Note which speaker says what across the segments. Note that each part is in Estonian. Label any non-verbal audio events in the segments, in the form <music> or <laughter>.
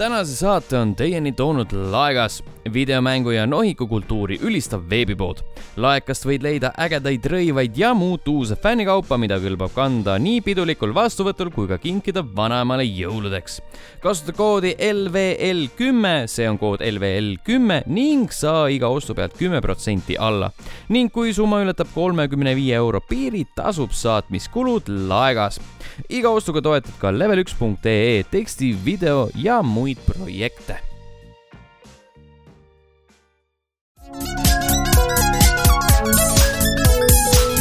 Speaker 1: tänase saate on teieni toonud Laegas, videomängu ja nohikukultuuri ülistav veebipood. laekast võid leida ägedaid rõivaid ja muud uuse fännikaupa, mida kõlbab kanda nii pidulikul vastuvõtul kui ka kinkida vanaemale jõuludeks. kasuta koodi LVL kümme, see on kood LVL kümme ning saa iga ostu pealt kümme protsenti alla. ning kui summa ületab kolmekümne viie euro piiri, tasub saatmiskulud Laegas. iga ostuga toetad ka level1.ee teksti, video ja muid projekte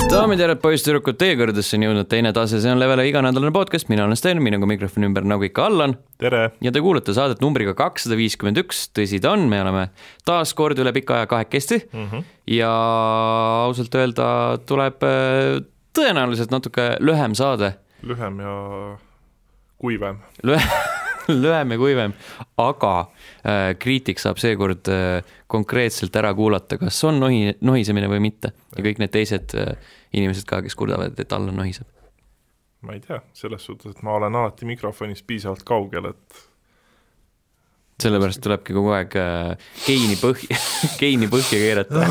Speaker 1: daamid ja härrad, poisssüdrukud, teie kõrgedesse on jõudnud teine tase, see on Levele iganädalane podcast, mina olen Sten, minuga mikrofoni ümber nagu ikka Allan.
Speaker 2: tere!
Speaker 1: ja te kuulate saadet numbriga kakssada viiskümmend üks, tõsi ta on, me oleme taas kord üle pika aja kahekesti mm. -hmm. ja ausalt öelda tuleb äh, tõenäoliselt natuke lühem saade.
Speaker 2: lühem ja kuivem. <laughs>
Speaker 1: lühem ja kuivem, aga äh, kriitik saab seekord äh, konkreetselt ära kuulata, kas on nohi, nohisemine või mitte. Ja kõik need teised äh, inimesed ka, kes kurdavad, et Allan nohiseb.
Speaker 2: ma ei tea, selles suhtes, et ma olen alati mikrofonist piisavalt kaugel, et
Speaker 1: sellepärast tulebki kogu aeg äh, geini põhja, <laughs> geini põhja keerata.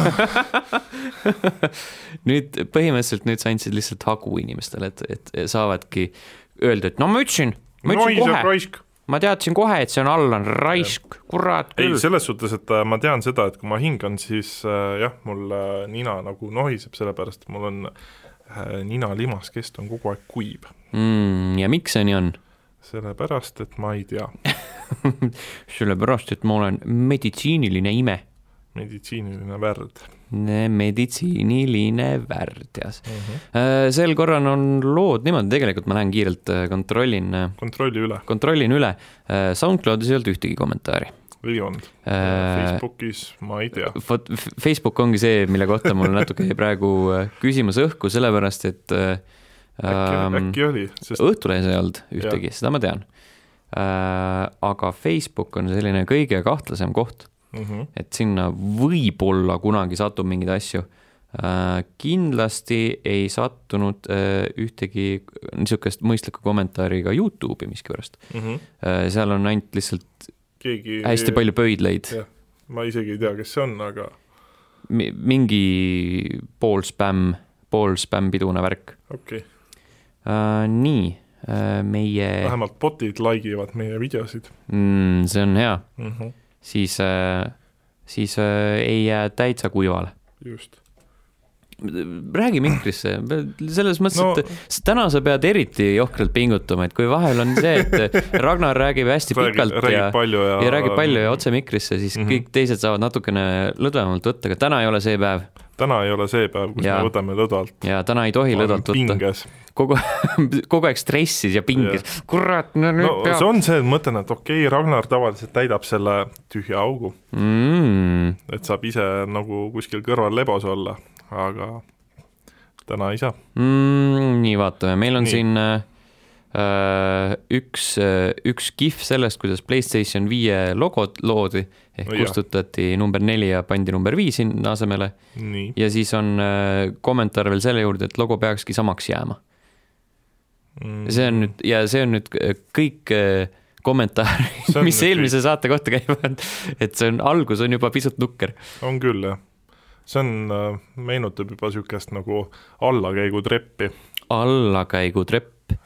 Speaker 1: <laughs> Nüüd põhimõtteliselt nüüd sa andsid lihtsalt hagu inimestele, et, et saavadki öelda, et no ma ütlesin, ma ütlesin
Speaker 2: nohiseb
Speaker 1: kohe. Ma teadsin kohe, et see on Allan raisk, kurat
Speaker 2: ei,
Speaker 1: küll.
Speaker 2: selles suhtes, et äh, ma tean seda, et kui ma hingan, siis äh, jah, mul äh, nina nagu nohiseb, sellepärast et mul on nina limaskest on kogu aeg kuiv.
Speaker 1: mm, ja miks see nii on?
Speaker 2: sellepärast, et ma ei tea, <laughs>
Speaker 1: sellepärast, et ma olen meditsiiniline ime.
Speaker 2: meditsiiniline värd
Speaker 1: meditsiiniline värdjas
Speaker 2: mm. -hmm.
Speaker 1: Äh, sel korral on lood niimoodi, tegelikult ma lähen kiirelt äh, kontrollin,
Speaker 2: kontrolli üle,
Speaker 1: kontrollin üle. SoundCloudis ei olnud ühtegi kommentaari.
Speaker 2: ei olnud
Speaker 1: Äh,
Speaker 2: Facebookis ma ei tea.
Speaker 1: vot Facebook ongi see, mille kohta mul natuke jäi praegu äh, küsimus õhku, sellepärast et äh,
Speaker 2: äkki,
Speaker 1: ähm,
Speaker 2: äkki oli, sest
Speaker 1: Õhtulehes ei olnud ühtegi, seda ma tean äh,. aga Facebook on selline kõige kahtlasem koht,
Speaker 2: mm -hmm.
Speaker 1: et sinna võib-olla kunagi satub mingeid asju äh,. kindlasti ei sattunud äh, ühtegi niisugust mõistlikku kommentaari ka Youtube'i miskipärast
Speaker 2: mm -hmm.
Speaker 1: äh,. seal on ainult lihtsalt
Speaker 2: keegi
Speaker 1: hästi palju pöidlaid,
Speaker 2: ma isegi ei tea, kes see on, aga
Speaker 1: Mi- mingi pool spämm, pool spämmpidune värk
Speaker 2: okei okay.
Speaker 1: uh,. nii uh,, meie,
Speaker 2: vähemalt bot'id like ivad meie videosid
Speaker 1: mm, see on hea,
Speaker 2: mm. -hmm.
Speaker 1: Siis uh,, siis uh, ei jää täitsa kuivale.
Speaker 2: just.
Speaker 1: räägi mikrisse, selles mõttes
Speaker 2: No-
Speaker 1: et täna sa pead eriti johkralt pingutama, et kui vahel on see, et <laughs> Ragnar räägib hästi pikalt
Speaker 2: räägib
Speaker 1: ja
Speaker 2: ja
Speaker 1: ja räägib palju ja otse mikrisse, siis mm. -hmm. kõik teised saavad natukene lõdvemalt võtta, aga täna ei ole see päev
Speaker 2: täna ei ole see päev, kus
Speaker 1: Jaa.
Speaker 2: me võtame lõdvalt.
Speaker 1: ja täna ei tohi lõdvalt võtta. Kogu, <laughs> kogu aeg stressis ja pinges, kurat, no nüüd
Speaker 2: no
Speaker 1: peab
Speaker 2: see on see, mõtlen, et okei okay,, Ragnar tavaliselt täidab selle tühja augu,
Speaker 1: mm,.
Speaker 2: et saab ise nagu kuskil kõrval lebos olla, aga täna ei saa.
Speaker 1: Mm, nii, vaatame, meil on
Speaker 2: Nii.
Speaker 1: siin äh, üks, üks kihv sellest, kuidas Playstation viie logod loodi ehk
Speaker 2: jah.
Speaker 1: kustutati number neli ja pandi number viis sinna asemele ja siis on äh, kommentaar veel selle juurde, et logo peakski samaks jääma.
Speaker 2: Mm.
Speaker 1: see on nüüd ja see on nüüd äh, kõik äh, kommentaarid, <laughs> mis eelmise saate kohta käivad, et see on, algus on juba pisut nukker.
Speaker 2: on küll, jah. see on, meenutab juba niisugust nagu allakäigutreppi,
Speaker 1: allakäigutrepp,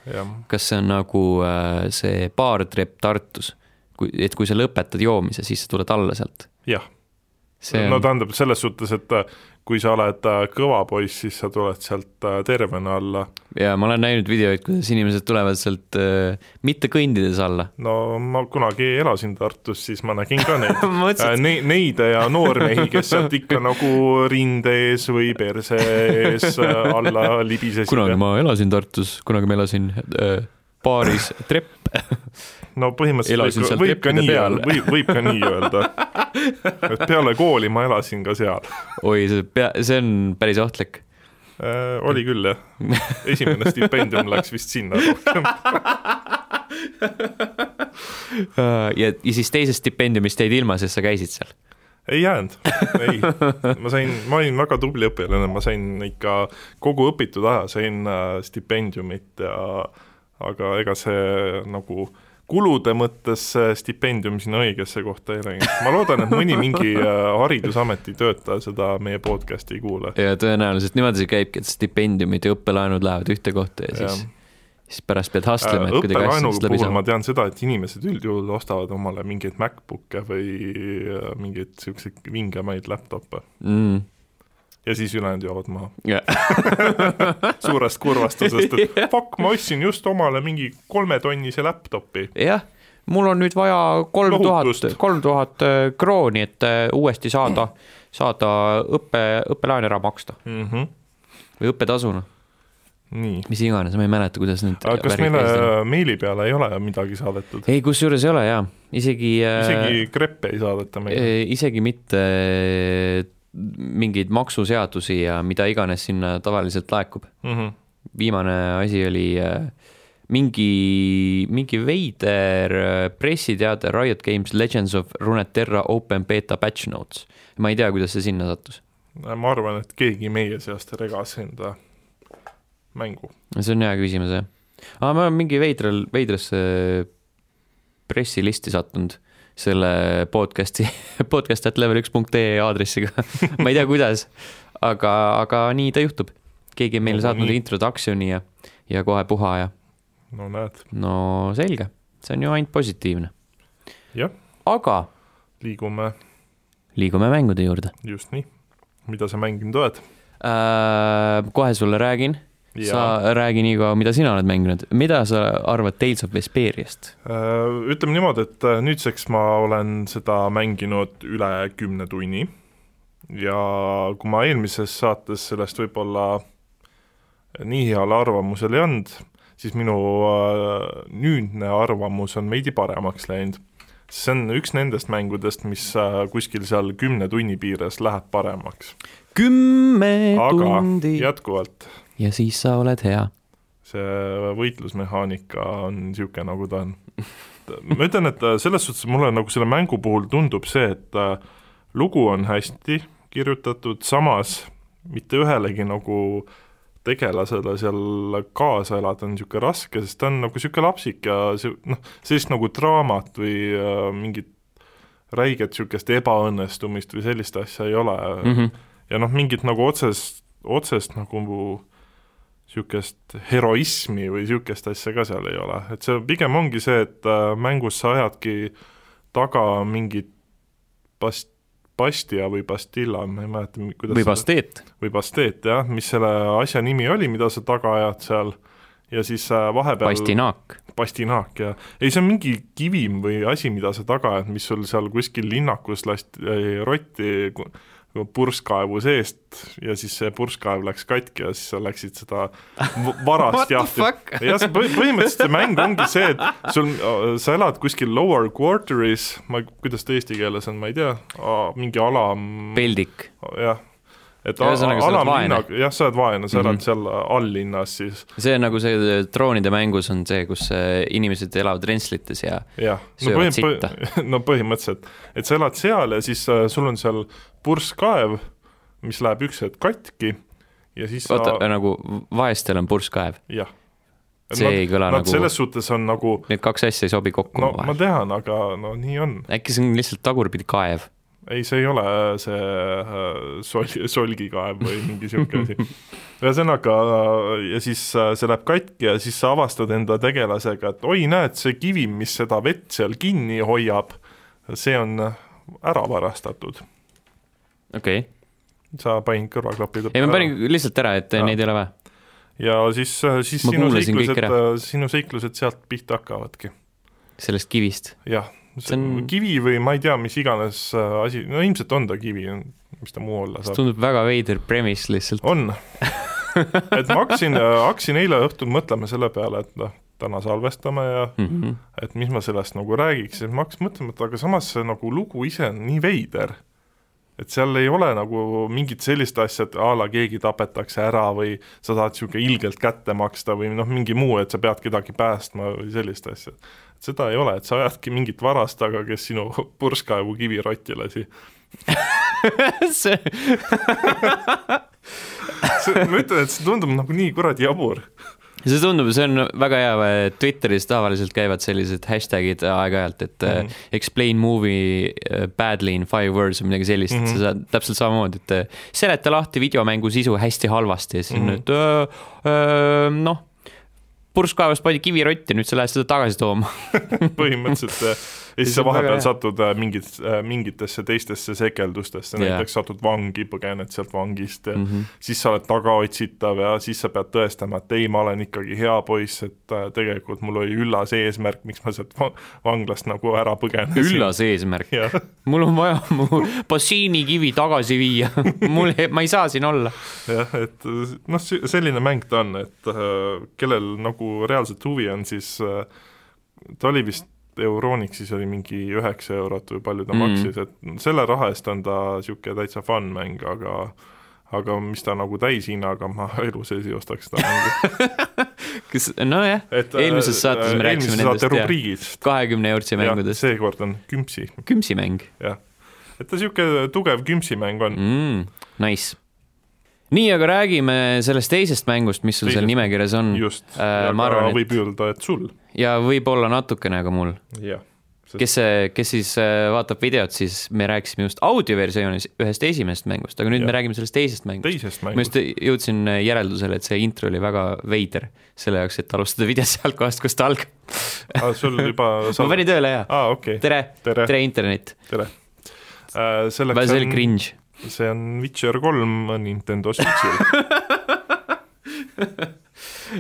Speaker 1: kas see on nagu äh, see baartrepp Tartus, kui, et kui sa lõpetad joomise, siis sa tuled alla sealt?
Speaker 2: jah,
Speaker 1: see
Speaker 2: no
Speaker 1: on,
Speaker 2: tähendab selles suhtes, et äh, kui sa oled äh, kõva poiss, siis sa tuled sealt äh, tervena alla
Speaker 1: ja ma olen näinud videoid, kuidas inimesed tulevad sealt äh, mitte kõndides alla.
Speaker 2: no ma kunagi elasin Tartus, siis ma nägin ka neid <laughs> äh, ne-, neid ja noormehi, kes sealt ikka nagu rinde ees või perse ees alla libisesid.
Speaker 1: kunagi ma elasin Tartus, kunagi ma elasin äh, baaris Trepp. <laughs>
Speaker 2: no põhimõtteliselt võib, võib ka nii öelda, võib, võib ka nii öelda. et peale kooli ma elasin ka seal
Speaker 1: oi, see pea, see on päris ohtlik.
Speaker 2: äh,. oli küll jah, esimene stipendium läks vist sinna rohkem.
Speaker 1: ja, ja siis teisest stipendiumist jäid ilma, sest sa käisid seal.
Speaker 2: ei jäänud, ei, ma sain, ma olin väga tubli õpilane, ma sain ikka kogu õpitud aja sain äh, stipendiumit ja aga ega see nagu kulude mõttes see stipendium sinna õigesse kohta ei läinud. ma loodan, et mõni mingi äh, haridusameti töötaja seda meie podcast'i ei kuule.
Speaker 1: ja tõenäoliselt niimoodi see käibki, et stipendiumid ja õppelaenud lähevad ühte kohta ja siis ja siis pärast pead hustlema, et kuidagi
Speaker 2: asjast läbi saada. ma tean seda, et inimesed üldjuhul ostavad omale mingeid MacBook'e või äh, mingeid niisuguseid vingemaid laptop'e mm ja siis ülejäänud joovad maha yeah. <laughs> suurest kurvastusest, et yeah. fuck, ma ostsin just omale mingi kolmetonnise laptopi.
Speaker 1: jah yeah., mul on nüüd vaja kolm tuhat, kolm tuhat äh, krooni, et äh, uuesti saada, saada õppe, õppelaen ära maksta mm. -hmm. või õppetasuna. mis iganes, ma ei mäleta, kuidas need.
Speaker 2: aga kas meile meili peale ei ole midagi saadetud?
Speaker 1: ei, kusjuures ei ole jaa, isegi.
Speaker 2: isegi kreppe ei saadeta meile?
Speaker 1: isegi mitte mingeid maksuseadusi ja mida iganes sinna tavaliselt laekub mm. -hmm. viimane asi oli äh, mingi, mingi veider äh, pressiteade Riot Games Legends of Runeterra Open Beta Patch Notes. ma ei tea, kuidas see sinna sattus.
Speaker 2: ma arvan, et keegi meie seast regas enda mängu.
Speaker 1: see on hea küsimus, jah. aga ma olen mingi veidral, veidrasse pressilisti sattunud selle podcast'i, <laughs> podcast at level üks punkt ee aadressiga ma ei tea, kuidas, aga, aga nii ta juhtub. keegi on meile no, saatnud introduction'i ja, ja kohe puha ja.
Speaker 2: no näed.
Speaker 1: no selge, see on ju ainult positiivne.
Speaker 2: jah.
Speaker 1: aga.
Speaker 2: liigume.
Speaker 1: liigume mängude juurde.
Speaker 2: just nii. mida sa mänginud oled
Speaker 1: äh,? kohe sulle räägin sa räägi nii kaua, mida sina oled mänginud, mida sa arvad Tales of Vesperiast?
Speaker 2: Äh, ütleme niimoodi, et äh, nüüdseks ma olen seda mänginud üle kümne tunni ja kui ma eelmises saates sellest võib-olla nii heal arvamusel ei olnud, siis minu äh, nüüdne arvamus on veidi paremaks läinud. see on üks nendest mängudest, mis kuskil seal kümne tunni piires läheb paremaks.
Speaker 1: kümme tundi.
Speaker 2: jätkuvalt
Speaker 1: ja siis sa oled hea.
Speaker 2: see võitlusmehaanika on niisugune, nagu ta on. ma ütlen, et selles suhtes mulle nagu selle mängu puhul tundub see, et äh, lugu on hästi kirjutatud, samas mitte ühelegi nagu tegelasele seal kaasa elada on niisugune raske, sest ta on nagu niisugune lapsik ja see noh, sellist nagu draamat või äh, mingit räiget niisugust ebaõnnestumist või sellist asja ei ole mm. -hmm. ja noh, mingit nagu otsest, otsest nagu niisugust heroismi või niisugust asja ka seal ei ole, et see pigem ongi see, et äh, mängus sa ajadki taga mingit bast-, Bastia või Bastilla, ma ei mäleta, kuidas
Speaker 1: või Basteet.
Speaker 2: või Basteet, jah, mis selle asja nimi oli, mida sa taga ajad seal, ja siis äh, vahepeal
Speaker 1: Bastinaak.
Speaker 2: Bastinaak, jah. ei, see on mingi kivim või asi, mida sa taga ajad, mis sul seal kuskil linnakus lasti rotti purskkaevu seest ja siis see purskkaev läks katki ja siis sa läksid seda <laughs> varast jahti. jah, see põhimõtteliselt see mäng ongi see, et sul, sa elad kuskil lower quarter'is, ma, kuidas ta eesti keeles on, ma ei tea, mingi alam.
Speaker 1: peldik.
Speaker 2: jah et alamlinna, jah, sa oled vaene, sa elad mm -hmm. seal alllinnas siis.
Speaker 1: see on nagu see troonide mängus on see, kus äh, inimesed elavad rentslites ja,
Speaker 2: ja. no, sitta. <laughs> no põhimõtteliselt, et sa elad seal ja siis äh, sul on seal purskkaev, mis läheb üks hetk katki ja siis
Speaker 1: oota sa..., nagu vaestel on purskkaev?
Speaker 2: jah.
Speaker 1: see nad, ei kõla nagu
Speaker 2: selles suhtes on nagu
Speaker 1: Need kaks asja ei sobi kokku
Speaker 2: no ma tean, aga no nii on.
Speaker 1: äkki see on lihtsalt tagurpidi kaev?
Speaker 2: Ei, see ei ole see äh, sol-, solgikaev või mingi niisugune asi. <laughs> ühesõnaga, ja siis äh, see läheb katki ja siis sa avastad enda tegelasega, et oi, näed, see kivi, mis seda vett seal kinni hoiab, see on ära varastatud.
Speaker 1: okei okay.
Speaker 2: sa panid kõrvaklapid
Speaker 1: ei, ma panin lihtsalt ära, et ja. neid ei ole vaja.
Speaker 2: ja siis, äh, siis ma sinu seiklused, sinu seiklused sealt pihta hakkavadki.
Speaker 1: sellest kivist?
Speaker 2: jah see on kivi või ma ei tea, mis iganes äh, asi, no ilmselt on ta kivi, mis ta muu olla
Speaker 1: saab. tundub väga veider premise lihtsalt.
Speaker 2: on <laughs> et ma hakkasin, äh, hakkasin eile õhtul mõtlema selle peale, et noh, täna salvestame ja mm -hmm. et mis ma sellest nagu räägiks ja ma hakkasin mõtlema, et aga samas see nagu lugu ise on nii veider, et seal ei ole nagu mingit sellist asja, et a la keegi tapetakse ära või sa saad niisugune ilgelt kätte maksta või noh, mingi muu, et sa pead kedagi päästma või sellist asja seda ei ole, et sa ajadki mingit varast taga, kes sinu purskkaevu kivi rotti lasi <laughs>
Speaker 1: see <laughs>
Speaker 2: see, ma ütlen, et see tundub nagu nii kuradi jabur.
Speaker 1: See tundub, see on väga hea, Twitteris tavaliselt käivad sellised hashtag'id aeg-ajalt, et mm -hmm. explain movie äh, badly in five words või midagi sellist mm, -hmm. et sa saad täpselt samamoodi, et äh, seleta lahti videomängu sisu hästi halvasti ja siis on mm -hmm., et noh purskkaevast pandi kivirotti, nüüd sa lähed seda tagasi tooma <laughs>
Speaker 2: põhimõtteliselt ja siis sa vahepeal satud äh, mingit, äh, mingitesse teistesse sekeldustesse yeah., näiteks satud vangi, põgened sealt vangist ja mm -hmm. siis sa oled tagaotsitav ja siis sa pead tõestama, et ei, ma olen ikkagi hea poiss, et äh, tegelikult mul oli üllas eesmärk, miks ma sealt vanglast nagu ära põgenesin.
Speaker 1: üllas eesmärk mul on vaja mu bassiinikivi tagasi viia <laughs> mul, ma ei saa siin olla.
Speaker 2: jah, et noh, selline mäng ta on, et kellel nagu reaalselt huvi on, siis ta oli vist Euronixis oli mingi üheksa eurot või palju ta mm. maksis, et selle raha eest on ta niisugune täitsa fun mäng, aga aga mis ta nagu täishinnaga, ma <laughs> elu sees ei ostaks seda mängu <laughs>
Speaker 1: kas, nojah, eelmises saates me rääkisime
Speaker 2: nendest
Speaker 1: kahekümne eurtsi mängudest.
Speaker 2: seekord on kümpsi.
Speaker 1: kümpsimäng.
Speaker 2: jah, et ta niisugune tugev kümpsimäng on
Speaker 1: mm,. Nice nii, aga räägime sellest teisest mängust, mis sul teisest. seal nimekirjas on.
Speaker 2: just äh,, ja arvan, et... võib öelda, et sul.
Speaker 1: ja võib-olla natukene ka mul.
Speaker 2: Sest...
Speaker 1: kes, kes siis äh, vaatab videot, siis me rääkisime just audioversioonis ühest esimesest mängust, aga nüüd ja. me räägime sellest teisest mängust.
Speaker 2: teisest mängust.
Speaker 1: ma just jõudsin äh, järeldusele, et see intro oli väga veider selle jaoks, et alustada <laughs> videot sealt kohast, kus ta algab
Speaker 2: ah, sul juba <laughs>
Speaker 1: ma panin tööle, jaa
Speaker 2: ah,. Okay.
Speaker 1: tere, tere., tere internet.
Speaker 2: tere uh,. selleks
Speaker 1: see oli on... cringe
Speaker 2: see on Witcher kolm Nintendo Switchil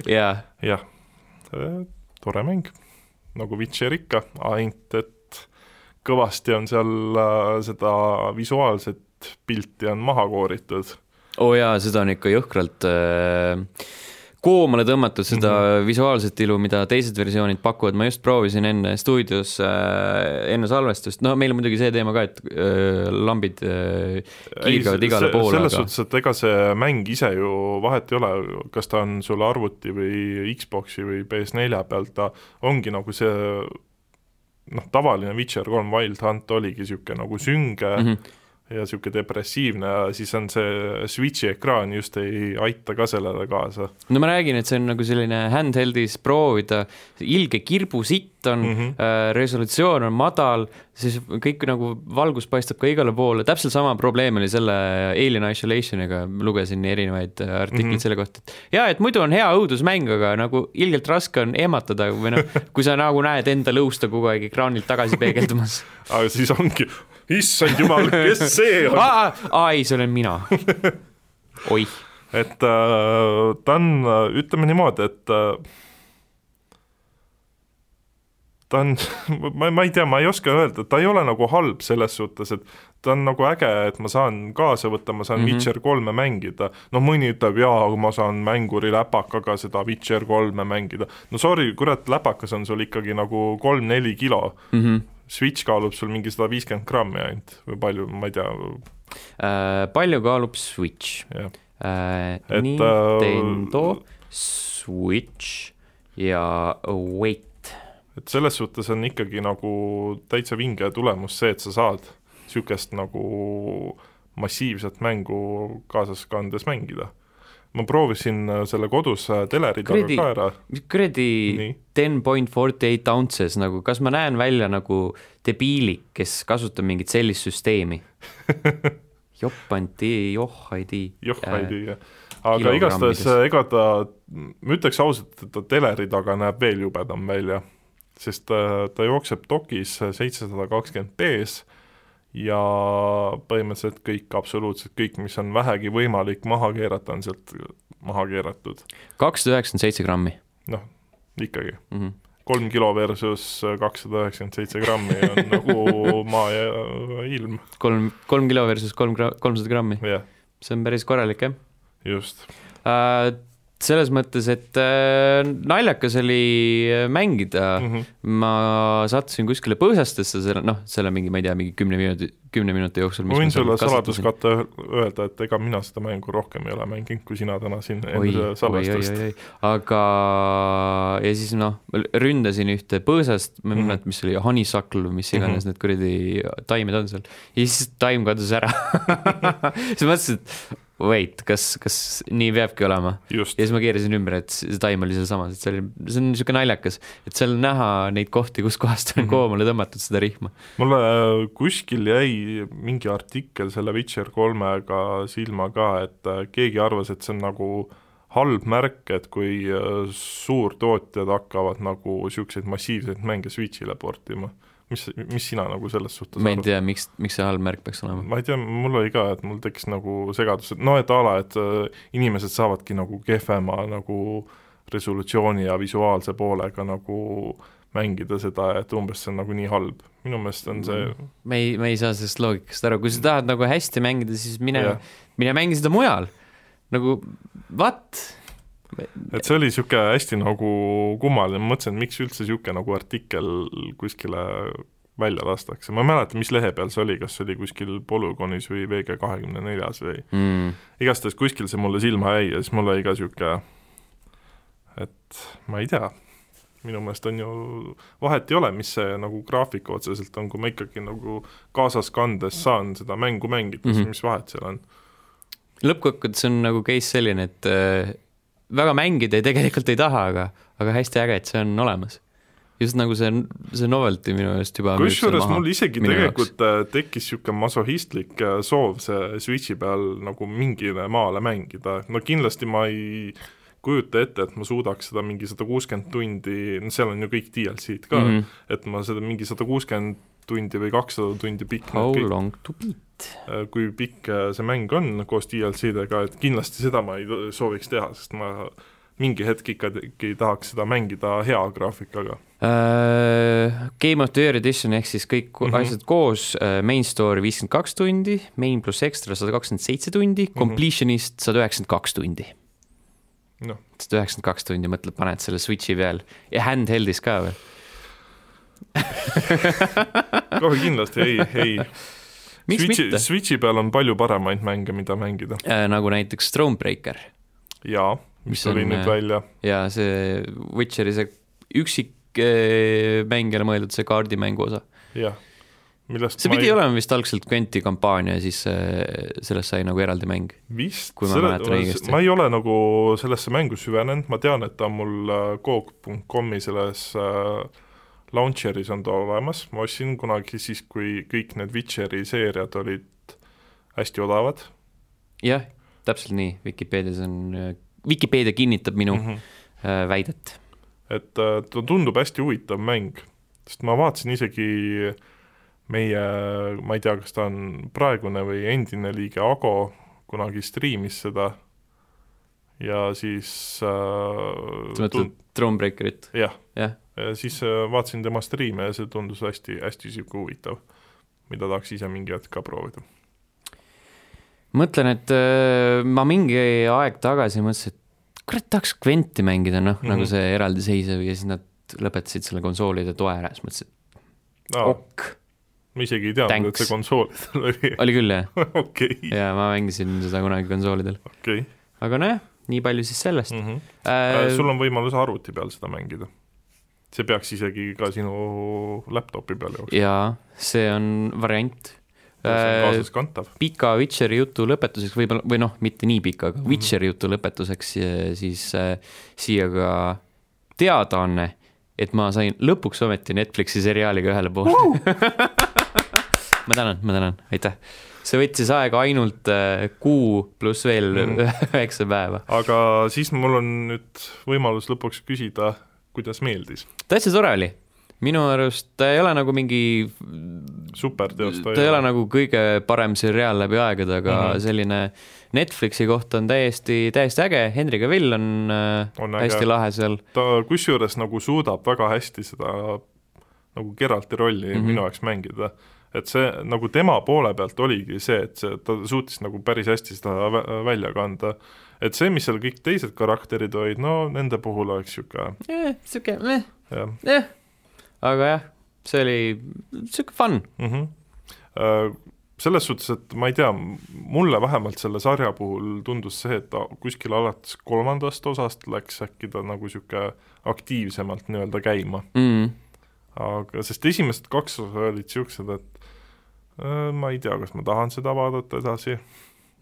Speaker 2: <laughs>
Speaker 1: jaa.
Speaker 2: jah, tore mäng, nagu Witcher ikka, ainult et kõvasti on seal äh, seda visuaalset pilti on maha kooritud.
Speaker 1: oo oh jaa, seda on ikka jõhkralt äh koomale tõmmatud seda mm -hmm. visuaalset ilu, mida teised versioonid pakuvad, ma just proovisin enne stuudios äh,, enne salvestust, no meil on muidugi see teema ka, et äh, lambid äh, kiirgavad igale poole.
Speaker 2: selles aga... suhtes, et ega see mäng ise ju vahet ei ole, kas ta on sul arvuti või Xbox'i või PS4 pealt, ta ongi nagu see noh, tavaline Witcher kolm Wild Hunt oligi niisugune nagu sünge mm, -hmm ja niisugune depressiivne ja siis on see Switchi ekraan just ei aita ka sellele kaasa.
Speaker 1: no ma räägin, et see on nagu selline handheld'is proovida, ilge kirbusitt on mm, -hmm. äh, resolutsioon on madal, siis kõik nagu valgus paistab ka igale poole, täpselt sama probleem oli selle Alien Isolationiga, lugesin erinevaid äh, artikleid mm -hmm. selle kohta, et jaa, et muidu on hea õudusmäng, aga nagu ilgelt raske on ehmatada või noh, kui sa nagu näed enda lõusta kogu aeg ekraanilt tagasi peegeldumas <laughs>
Speaker 2: aga siis ongi, issand jumal, kes <laughs> see on?
Speaker 1: aa, ei, see olen mina. <laughs> oih.
Speaker 2: et äh, ta on, ütleme niimoodi, et äh, ta on, <laughs> ma, ma ei tea, ma ei oska öelda, ta ei ole nagu halb selles suhtes, et ta on nagu äge, et ma saan kaasa võtta, ma saan mm -hmm. Witcher kolme mängida. noh, mõni ütleb, jaa, ma saan mänguri läpakaga seda Witcher kolme mängida. no sorry, kurat, läpakas on sul ikkagi nagu kolm-neli kilo mm. -hmm Switch kaalub sul mingi sada viiskümmend grammi ainult või palju, ma ei tea
Speaker 1: äh,. palju kaalub Switch?
Speaker 2: Äh,
Speaker 1: Et, Nintendo äh, Switch ja weight.
Speaker 2: et selles suhtes on ikkagi nagu täitsa vinge tulemus see, et sa saad niisugust nagu massiivset mängu kaasas kandes mängida ma proovisin äh, selle kodus äh, teleridaga ka ära.
Speaker 1: mis kuradi ten point forty eight ounces nagu, kas ma näen välja nagu debiilik, kes kasutab mingit sellist süsteemi <laughs> joppant, joh ei tea.
Speaker 2: joh ei tea, jah. aga igastahes, äh, ega ta, ma ütleks ausalt, et ta teleri taga näeb veel jubedam välja, sest ta, ta jookseb dokis seitsesada kakskümmend B-s ja põhimõtteliselt kõik, absoluutselt kõik, mis on vähegi võimalik maha keerata, on sealt maha keeratud.
Speaker 1: kakssada üheksakümmend seitse grammi.
Speaker 2: noh, ikkagi mm. -hmm kolm kilo versus kakssada üheksakümmend seitse grammi on <laughs> nagu maa ja ilm.
Speaker 1: kolm, kolm kilo versus kolm gra-, kolmsada grammi
Speaker 2: yeah.?
Speaker 1: see on päris korralik, jah?
Speaker 2: just
Speaker 1: uh, selles mõttes, et äh, naljakas oli äh, mängida mm. -hmm. ma sattusin kuskile põõsastesse selle, noh, selle mingi, ma ei tea, mingi kümne minuti, kümne minuti jooksul.
Speaker 2: ma võin sulle saladuskatte öelda, et ega mina seda mängu rohkem ei ole mänginud, kui sina täna siin enne salvestust.
Speaker 1: aga, ja siis noh, ründasin ühte põõsast, ma ei mhm. mäleta mis oli, honeysuckle või mis iganes mm -hmm. need kuradi taimed on seal. ja siis taim kadus ära <laughs> siis mõtlesin, et wait, kas, kas nii peabki olema? ja, siis ma keerasin ümber, et see taim oli sealsamas, et see oli, see on niisugune naljakas, et seal on näha neid kohti, kus kohast on
Speaker 2: Mhm.
Speaker 1: koomale tõmmatud seda rihma.
Speaker 2: mulle äh, kuskil jäi mingi artikkel selle Witcher kolmega silma ka, et äh, keegi arvas, et see on nagu halb märk, et kui äh, suurtootjad hakkavad nagu niisuguseid massiivseid mänge Switch'ile portima. mis, mis sina nagu selles suhtes
Speaker 1: ma ei tea, miks, miks see halb märk peaks olema.
Speaker 2: ma ei tea, mul oli ka, et mul tekkis nagu segadus, et noh, et a la, et äh, inimesed saavadki nagu kehvema nagu resolutsiooni ja visuaalse poolega nagu mängida seda, et umbes see on nagu nii halb. minu meelest on see
Speaker 1: me ei, me ei saa sellest loogikast aru, kui sa tahad nagu hästi mängida, siis mine
Speaker 2: jah,
Speaker 1: mine mängi seda mujal. nagu what?
Speaker 2: Et see oli niisugune hästi nagu kummaline, ma mõtlesin, et miks üldse niisugune nagu artikkel kuskile välja lastakse, ma ei mäleta, mis lehe peal see oli, kas see oli kuskil Polügonis või VG kahekümne neljas või
Speaker 1: mm..
Speaker 2: igastahes kuskil see mulle silma jäi ja siis mul oli ka niisugune, et ma ei tea, minu meelest on ju, vahet ei ole, mis see nagu graafik otseselt on, kui ma ikkagi nagu kaasas kandes saan seda mängu mängida mm, -hmm.
Speaker 1: Mhm.
Speaker 2: siis mis vahet seal on.
Speaker 1: lõppkokkuvõttes on nagu case selline, et äh, väga mängida ei tegelikult ei taha, aga, aga hästi äge, et see on olemas. just nagu see, see novelty minu meelest juba
Speaker 2: kusjuures mul isegi tegelikult äh, tekkis niisugune masohhistlik äh, soov see Switchi peal nagu mingile maale mängida, no kindlasti ma ei kujuta ette, et ma suudaks seda mingi sada kuuskümmend tundi, no seal on ju kõik DLC-d ka mm. -hmm. et ma seda mingi sada kuuskümmend tundi või kakssada tundi pikk
Speaker 1: How
Speaker 2: kõik,
Speaker 1: long to beat?
Speaker 2: Kui pikk äh, see mäng on koos DLC-dega, et kindlasti seda ma ei sooviks teha, sest ma mingi hetk ikkagi tahaks seda mängida hea graafikaga.
Speaker 1: Uh, Game of the Year edition ehk siis kõik mm. -hmm. asjad koos main story viiskümmend kaks tundi, main pluss extra sada kakskümmend seitse tundi
Speaker 2: Mhm.
Speaker 1: completionist sada üheksakümmend kaks tundi.
Speaker 2: noh,
Speaker 1: sada üheksakümmend kaks tundi, mõtled, paned selle Switchi peal ja handheld'is ka veel.
Speaker 2: kohe kindlasti ei, ei <laughs>
Speaker 1: miks
Speaker 2: Switchi,
Speaker 1: mitte?
Speaker 2: Switchi peal on palju paremaid mänge, mida mängida.
Speaker 1: Uh, nagu näiteks Thronebreaker
Speaker 2: jaa, mis tuli nüüd
Speaker 1: äh,
Speaker 2: välja,
Speaker 1: ja see Witcheri see üksik äh, mängijale mõeldud see kaardimängu osa.
Speaker 2: jah. millest
Speaker 1: see pidi ei... olema vist algselt Quenti kampaania ja siis äh, sellest sai nagu eraldi mäng.
Speaker 2: vist,
Speaker 1: kui ma
Speaker 2: ei ole nagu sellesse mängu süvenenud, ma tean, et ta on mul äh, Coop.com-i selles äh, launcher'is on ta olemas, ma ostsin kunagi siis, kui kõik need Witcheri seeriad olid hästi odavad
Speaker 1: jah, täpselt nii, Vikipeedias on, Vikipeedia kinnitab minu
Speaker 2: mm.
Speaker 1: mm
Speaker 2: -hmm.
Speaker 1: väidet.
Speaker 2: et äh, ta tundub hästi huvitav mäng, sest ma vaatasin isegi meie, ma ei tea, kas ta on praegune või endine liige Ago kunagi striimis seda ja siis äh,
Speaker 1: sa mõtled Thronebreakerit,
Speaker 2: jah,
Speaker 1: jah?
Speaker 2: ja siis äh, vaatasin tema striime ja see tundus hästi, hästi niisugune huvitav, mida tahaks ise mingi hetk ka proovida.
Speaker 1: mõtlen, et äh, ma mingi aeg tagasi mõtlesin, et kurat, tahaks Quenti mängida, noh mm
Speaker 2: Mhm.
Speaker 1: -hmm. nagu see eraldiseisev ja siis nad lõpetasid selle konsoolide toe ära, siis mõtlesin, et
Speaker 2: aa,
Speaker 1: ok,
Speaker 2: ma isegi ei teadnud, et see konsoolidel oli, <laughs>
Speaker 1: oli küll jah, <laughs>
Speaker 2: okei,
Speaker 1: ja ma mängisin seda kunagi konsoolidel,
Speaker 2: okei.
Speaker 1: aga nojah, nii palju siis sellest
Speaker 2: Mhm.
Speaker 1: äh,.
Speaker 2: sul on võimalus arvuti peal seda mängida. See peaks isegi ka sinu laptopi peal jooksma,
Speaker 1: jaa, see on variant äh,.
Speaker 2: kaasaskantav.
Speaker 1: pika Witcheri jutu lõpetuseks võib-olla, või noh, mitte nii pika, aga
Speaker 2: Mhm.
Speaker 1: Witcheri jutu lõpetuseks ja siis äh, siia ka teadaanne, et ma sain lõpuks ometi Netflixi seriaaliga ühele poole uh! <laughs> ma tänan, ma tänan, aitäh. see võttis aega ainult äh, kuu pluss veel
Speaker 2: Mhm. <laughs>
Speaker 1: üheksa päeva.
Speaker 2: aga siis mul on nüüd võimalus lõpuks küsida, kuidas meeldis.
Speaker 1: täitsa tore oli. minu arust ta ei ole nagu mingi
Speaker 2: superteos
Speaker 1: ta ei ole nagu kõige parem seriaal läbi aegade, aga mm. -hmm. selline Netflixi kohta on täiesti, täiesti äge, Henry Cavill on, äh,
Speaker 2: On äge.
Speaker 1: hästi lahe seal.
Speaker 2: ta kusjuures nagu suudab väga hästi seda nagu Geralti rolli mm. -hmm. minu jaoks mängida. et see nagu tema poole pealt oligi see, et see, ta suutis nagu päris hästi seda vä- välja kanda. Et see, mis seal kõik teised karakterid olid, no nende puhul oleks niisugune
Speaker 1: sihuke meh,
Speaker 2: jah
Speaker 1: jah, aga jah, see oli sihuke fun.
Speaker 2: mm. -hmm. selles suhtes, et ma ei tea, mulle vähemalt selle sarja puhul tundus see, et ta kuskil alates kolmandast osast läks äkki ta nagu niisugune aktiivsemalt nii-öelda käima.
Speaker 1: Mm.
Speaker 2: aga sest esimesed kaks osa olid niisugused, et äh, ma ei tea, kas ma tahan seda vaadata edasi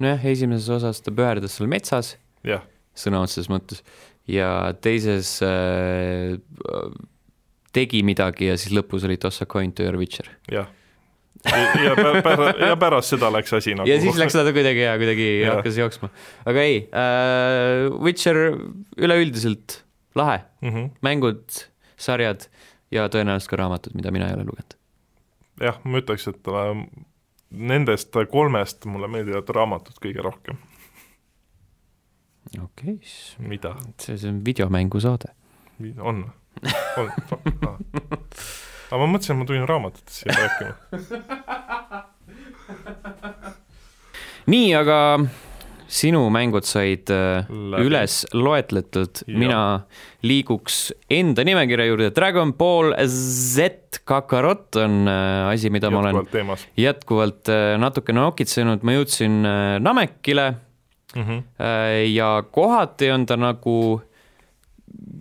Speaker 1: nojah, esimeses osas ta pöördas seal metsas,
Speaker 2: jah,
Speaker 1: sõna otseses mõttes, ja teises äh, tegi midagi ja siis lõpus oli toss a coin to your witcher.
Speaker 2: jah. ja pä- pära- ja pärast seda läks asi nagu
Speaker 1: ja siis läks ta kuidagi ja kuidagi
Speaker 2: Jah.
Speaker 1: hakkas jooksma. aga ei äh,, Witcher üleüldiselt lahe,
Speaker 2: mm. -hmm.
Speaker 1: mängud, sarjad ja tõenäoliselt ka raamatud, mida mina ei ole lugenud.
Speaker 2: jah, ma ütleks, et äh, nendest kolmest mulle meeldivad raamatud kõige rohkem.
Speaker 1: okei okay,,
Speaker 2: mida?
Speaker 1: see see on videomängusaade.
Speaker 2: on, on. aga ma mõtlesin, et ma tulin raamatutest siia rääkima.
Speaker 1: nii, aga sinu mängud said äh,
Speaker 2: Läbi.
Speaker 1: üles loetletud, mina liiguks enda nimekirja juurde, Dragon Ball Z Kakarot on äh, asi, mida ma olen
Speaker 2: jätkuvalt teemas
Speaker 1: jätkuvalt äh, natukene nokitsenud, ma jõudsin Namekile
Speaker 2: mm. -hmm.
Speaker 1: ja kohati on ta nagu,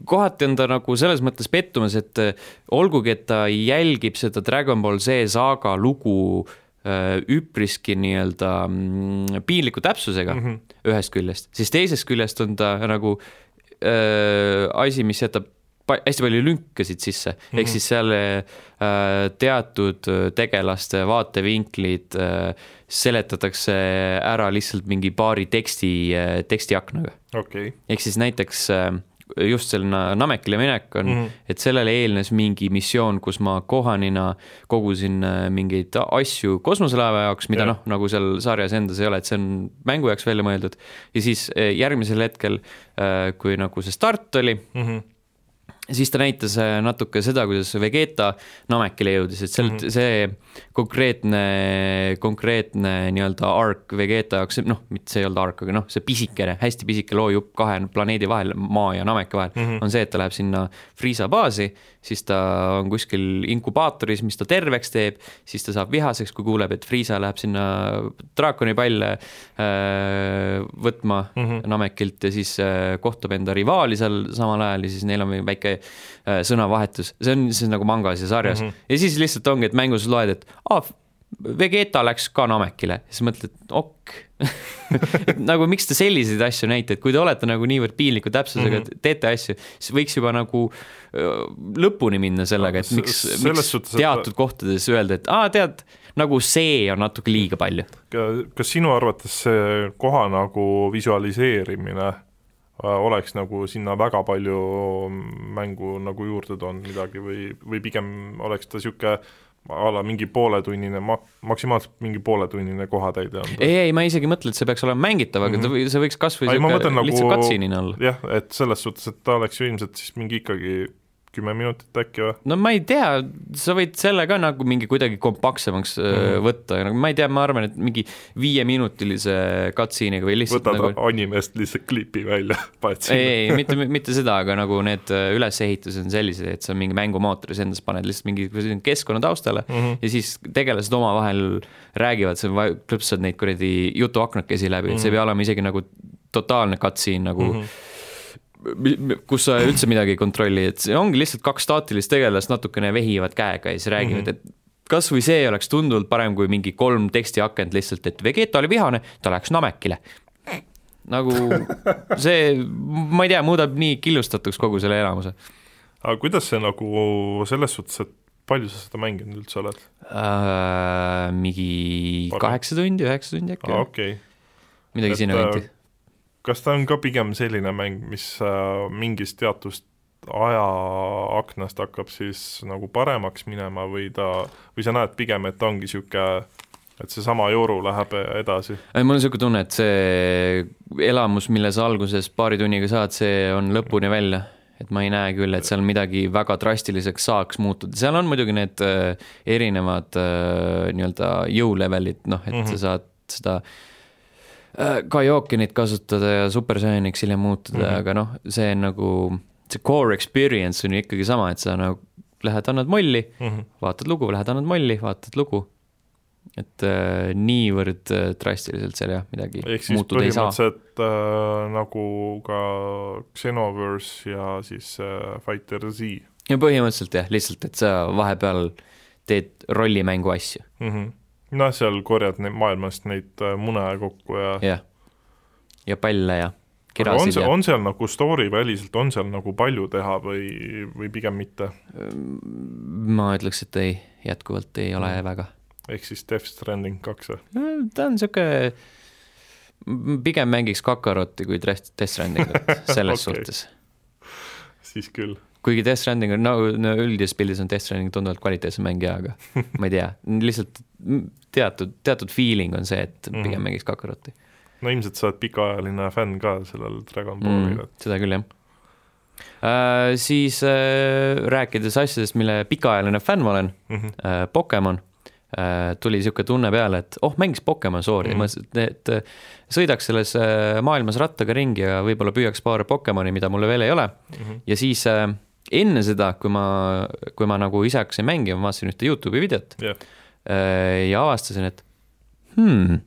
Speaker 1: kohati on ta nagu selles mõttes pettumas, et olgugi, et ta jälgib seda Dragon Ball Z saaga lugu äh, üpriski nii-öelda mm, piinliku täpsusega mm. -hmm. ühest küljest, siis teisest küljest on ta nagu äh, asi, mis jätab hästi palju lünkasid sisse mm, -hmm. ehk
Speaker 2: Mhm.
Speaker 1: siis seal äh, teatud äh, tegelaste vaatevinklid äh, seletatakse ära lihtsalt mingi paari teksti äh,, tekstiaknaga.
Speaker 2: okay.,
Speaker 1: ehk siis näiteks äh, just selle Na- Namekile minek on mm. -hmm. et sellele eelnes mingi missioon, kus ma kohanina kogusin äh, mingeid asju kosmoselaeva jaoks, mida
Speaker 2: Jah.
Speaker 1: noh, nagu seal sarjas endas ei ole, et see on mängu jaoks välja mõeldud. ja siis äh, järgmisel hetkel, kui nagu see start oli,
Speaker 2: mm. -hmm.
Speaker 1: Siis ta näitas äh, natuke seda, kuidas Vegeta Namekile jõudis, et sealt mm. -hmm. see konkreetne, konkreetne nii-öelda arc Vegeta jaoks, noh, mitte see ei olnud arc, aga noh, see pisikene, hästi pisike loojupp kahe planeedi vahel, Maa ja Nameke vahel mm. -hmm. on see, et ta läheb sinna Friisa baasi, siis ta on kuskil inkubaatoris, mis ta terveks teeb, siis ta saab vihaseks, kui kuuleb, et Friisa läheb sinna draakonipalle äh, võtma mm. -hmm. Namekilt ja siis äh, kohtub enda rivaali seal samal ajal ja siis neil on väike äh, sõnavahetus, see on siis nagu mangas ja sarjas mm. -hmm. ja siis lihtsalt ongi, et mängus loed, et aa, Vegeta läks ka Namekile, siis mõtled, ok <laughs> et nagu miks te selliseid asju näite, et kui te olete nagu niivõrd piinliku täpsusega mm. -hmm. teete asju, siis võiks juba nagu lõpuni minna sellega, et miks, miks
Speaker 2: suhtes, et-
Speaker 1: teatud kohtades öelda, et aa, tead, nagu see on natuke liiga palju.
Speaker 2: kas sinu arvates see koha nagu visualiseerimine oleks nagu sinna väga palju mängu nagu juurde toonud midagi või, või pigem oleks ta niisugune a la mingi pooletunnine ma-, maksimaalselt mingi pooletunnine kohatäide on ta?
Speaker 1: ei, ei, ma isegi mõtlen, et see peaks olema mängitav, aga mm. -hmm. see võiks
Speaker 2: Ei, ma
Speaker 1: sihuke
Speaker 2: mõtlen nagu-
Speaker 1: lihtsalt cutscene'ina olla.
Speaker 2: jah, et selles suhtes, et ta oleks ju ilmselt siis mingi ikkagi kümme minutit äkki või?
Speaker 1: no ma ei tea, sa võid selle ka nagu mingi kuidagi kompaktsemaks mm
Speaker 2: Mhm.
Speaker 1: -hmm. võtta, nagu ma ei tea, ma arvan, et mingi viieminutilise cutscene'iga või lihtsalt
Speaker 2: võtad
Speaker 1: nagu
Speaker 2: animest lihtsalt klipi välja, <laughs> paned
Speaker 1: ei,
Speaker 2: sinna.
Speaker 1: ei, mitte, mitte seda, aga nagu need äh, ülesehitused on sellised, et sa mingi mängumootoris endas paned lihtsalt mingi keskkonna taustale mm
Speaker 2: Mhm.
Speaker 1: -hmm. ja siis tegelased omavahel räägivad, sa klõpsad neid kuradi jutuaknakesi läbi, et see ei pea olema isegi nagu totaalne cutscene nagu mm.
Speaker 2: Mhm.
Speaker 1: -hmm kus sa üldse midagi ei kontrolli, et see ongi lihtsalt kaks staatilist tegelast natukene vehivad käega ja siis räägivad mm, -hmm. et kasvõi see oleks tunduvalt parem kui mingi kolm tekstiakent lihtsalt, et Vegeta oli vihane, ta läks Namekile. nagu <laughs> see, ma ei tea, muudab nii killustatuks kogu selle elamuse
Speaker 2: aga kuidas see nagu selles suhtes, et palju sa seda mänginud üldse oled?
Speaker 1: äh,. mingi
Speaker 2: Parem.
Speaker 1: kaheksa tundi, üheksa tundi äkki ah,,
Speaker 2: okei okay..
Speaker 1: midagi
Speaker 2: et,
Speaker 1: sinna
Speaker 2: äh,
Speaker 1: kanti.
Speaker 2: Kas ta on ka pigem selline mäng, mis äh, mingist teatust ajaaknast hakkab siis nagu paremaks minema või ta, või sa näed pigem, et ta ongi niisugune et seesama joru läheb edasi?
Speaker 1: ei, mul on niisugune tunne, et see elamus, mille sa alguses paari tunniga saad, see on lõpuni välja. et ma ei näe küll, et seal midagi väga drastiliseks saaks muutuda, seal on muidugi need äh, erinevad äh, nii-öelda jõulevelid, noh, et mm -hmm. sa saad seda äh, Kaiokenit kasutada ja Super Saiyanix hiljem muutuda mm. -hmm. aga noh, see nagu, see core experience on ju ikkagi sama, et sa nagu lähed, annad molli, vaatad lugu, lähed annad molli, vaatad lugu. et äh, niivõrd äh, drastiliselt seal jah, midagi
Speaker 2: ehk siis
Speaker 1: muutuda ei saa.
Speaker 2: põhimõtteliselt äh, nagu ka Xenoverse ja siis äh, Fighter Z
Speaker 1: ja põhimõtteliselt jah, lihtsalt, et sa vahepeal teed rollimängu asju.
Speaker 2: mm. -hmm. noh, seal korjad neid maailmast neid äh, mune kokku ja
Speaker 1: jah. ja palle ja
Speaker 2: aga on
Speaker 1: kirasid
Speaker 2: seal,
Speaker 1: ja
Speaker 2: on seal nagu story väliselt, on seal nagu palju teha või, või pigem mitte?
Speaker 1: ma ütleks, et ei, jätkuvalt ei ole
Speaker 2: Mm.
Speaker 1: väga.
Speaker 2: ehk siis Death Stranding kaks või?
Speaker 1: ta on sihuke, pigem mängiks Kakarotti kui Death Strandingut <laughs> selles okay. suhtes.
Speaker 2: siis küll.
Speaker 1: kuigi Death Stranding on, no, no üldises pildis on Death Stranding tunduvalt kvaliteetsem mäng ja, aga ma ei tea, lihtsalt teatud, teatud feeling on see, et pigem
Speaker 2: Mhm.
Speaker 1: mängiks Kakarotti
Speaker 2: no ilmselt sa oled pikaajaline fänn ka sellel Dragon
Speaker 1: mm,
Speaker 2: Ballil, et.
Speaker 1: seda küll, jah äh,. siis äh, rääkides asjadest, mille pikaajaline fänn ma olen
Speaker 2: Mhm.
Speaker 1: äh,, Pokemon äh,, tuli niisugune tunne peale, et oh, mängiks Pokemon Swordi
Speaker 2: Mhm.
Speaker 1: mm., mõtlesin, et, et sõidaks selles maailmas rattaga ringi ja võib-olla püüaks paar Pokemoni, mida mulle veel ei ole.
Speaker 2: Mhm.
Speaker 1: ja siis enne seda, kui ma, kui ma nagu ise hakkasin mängima, vaatasin ühte Youtube'i videot äh, ja avastasin, et hmm,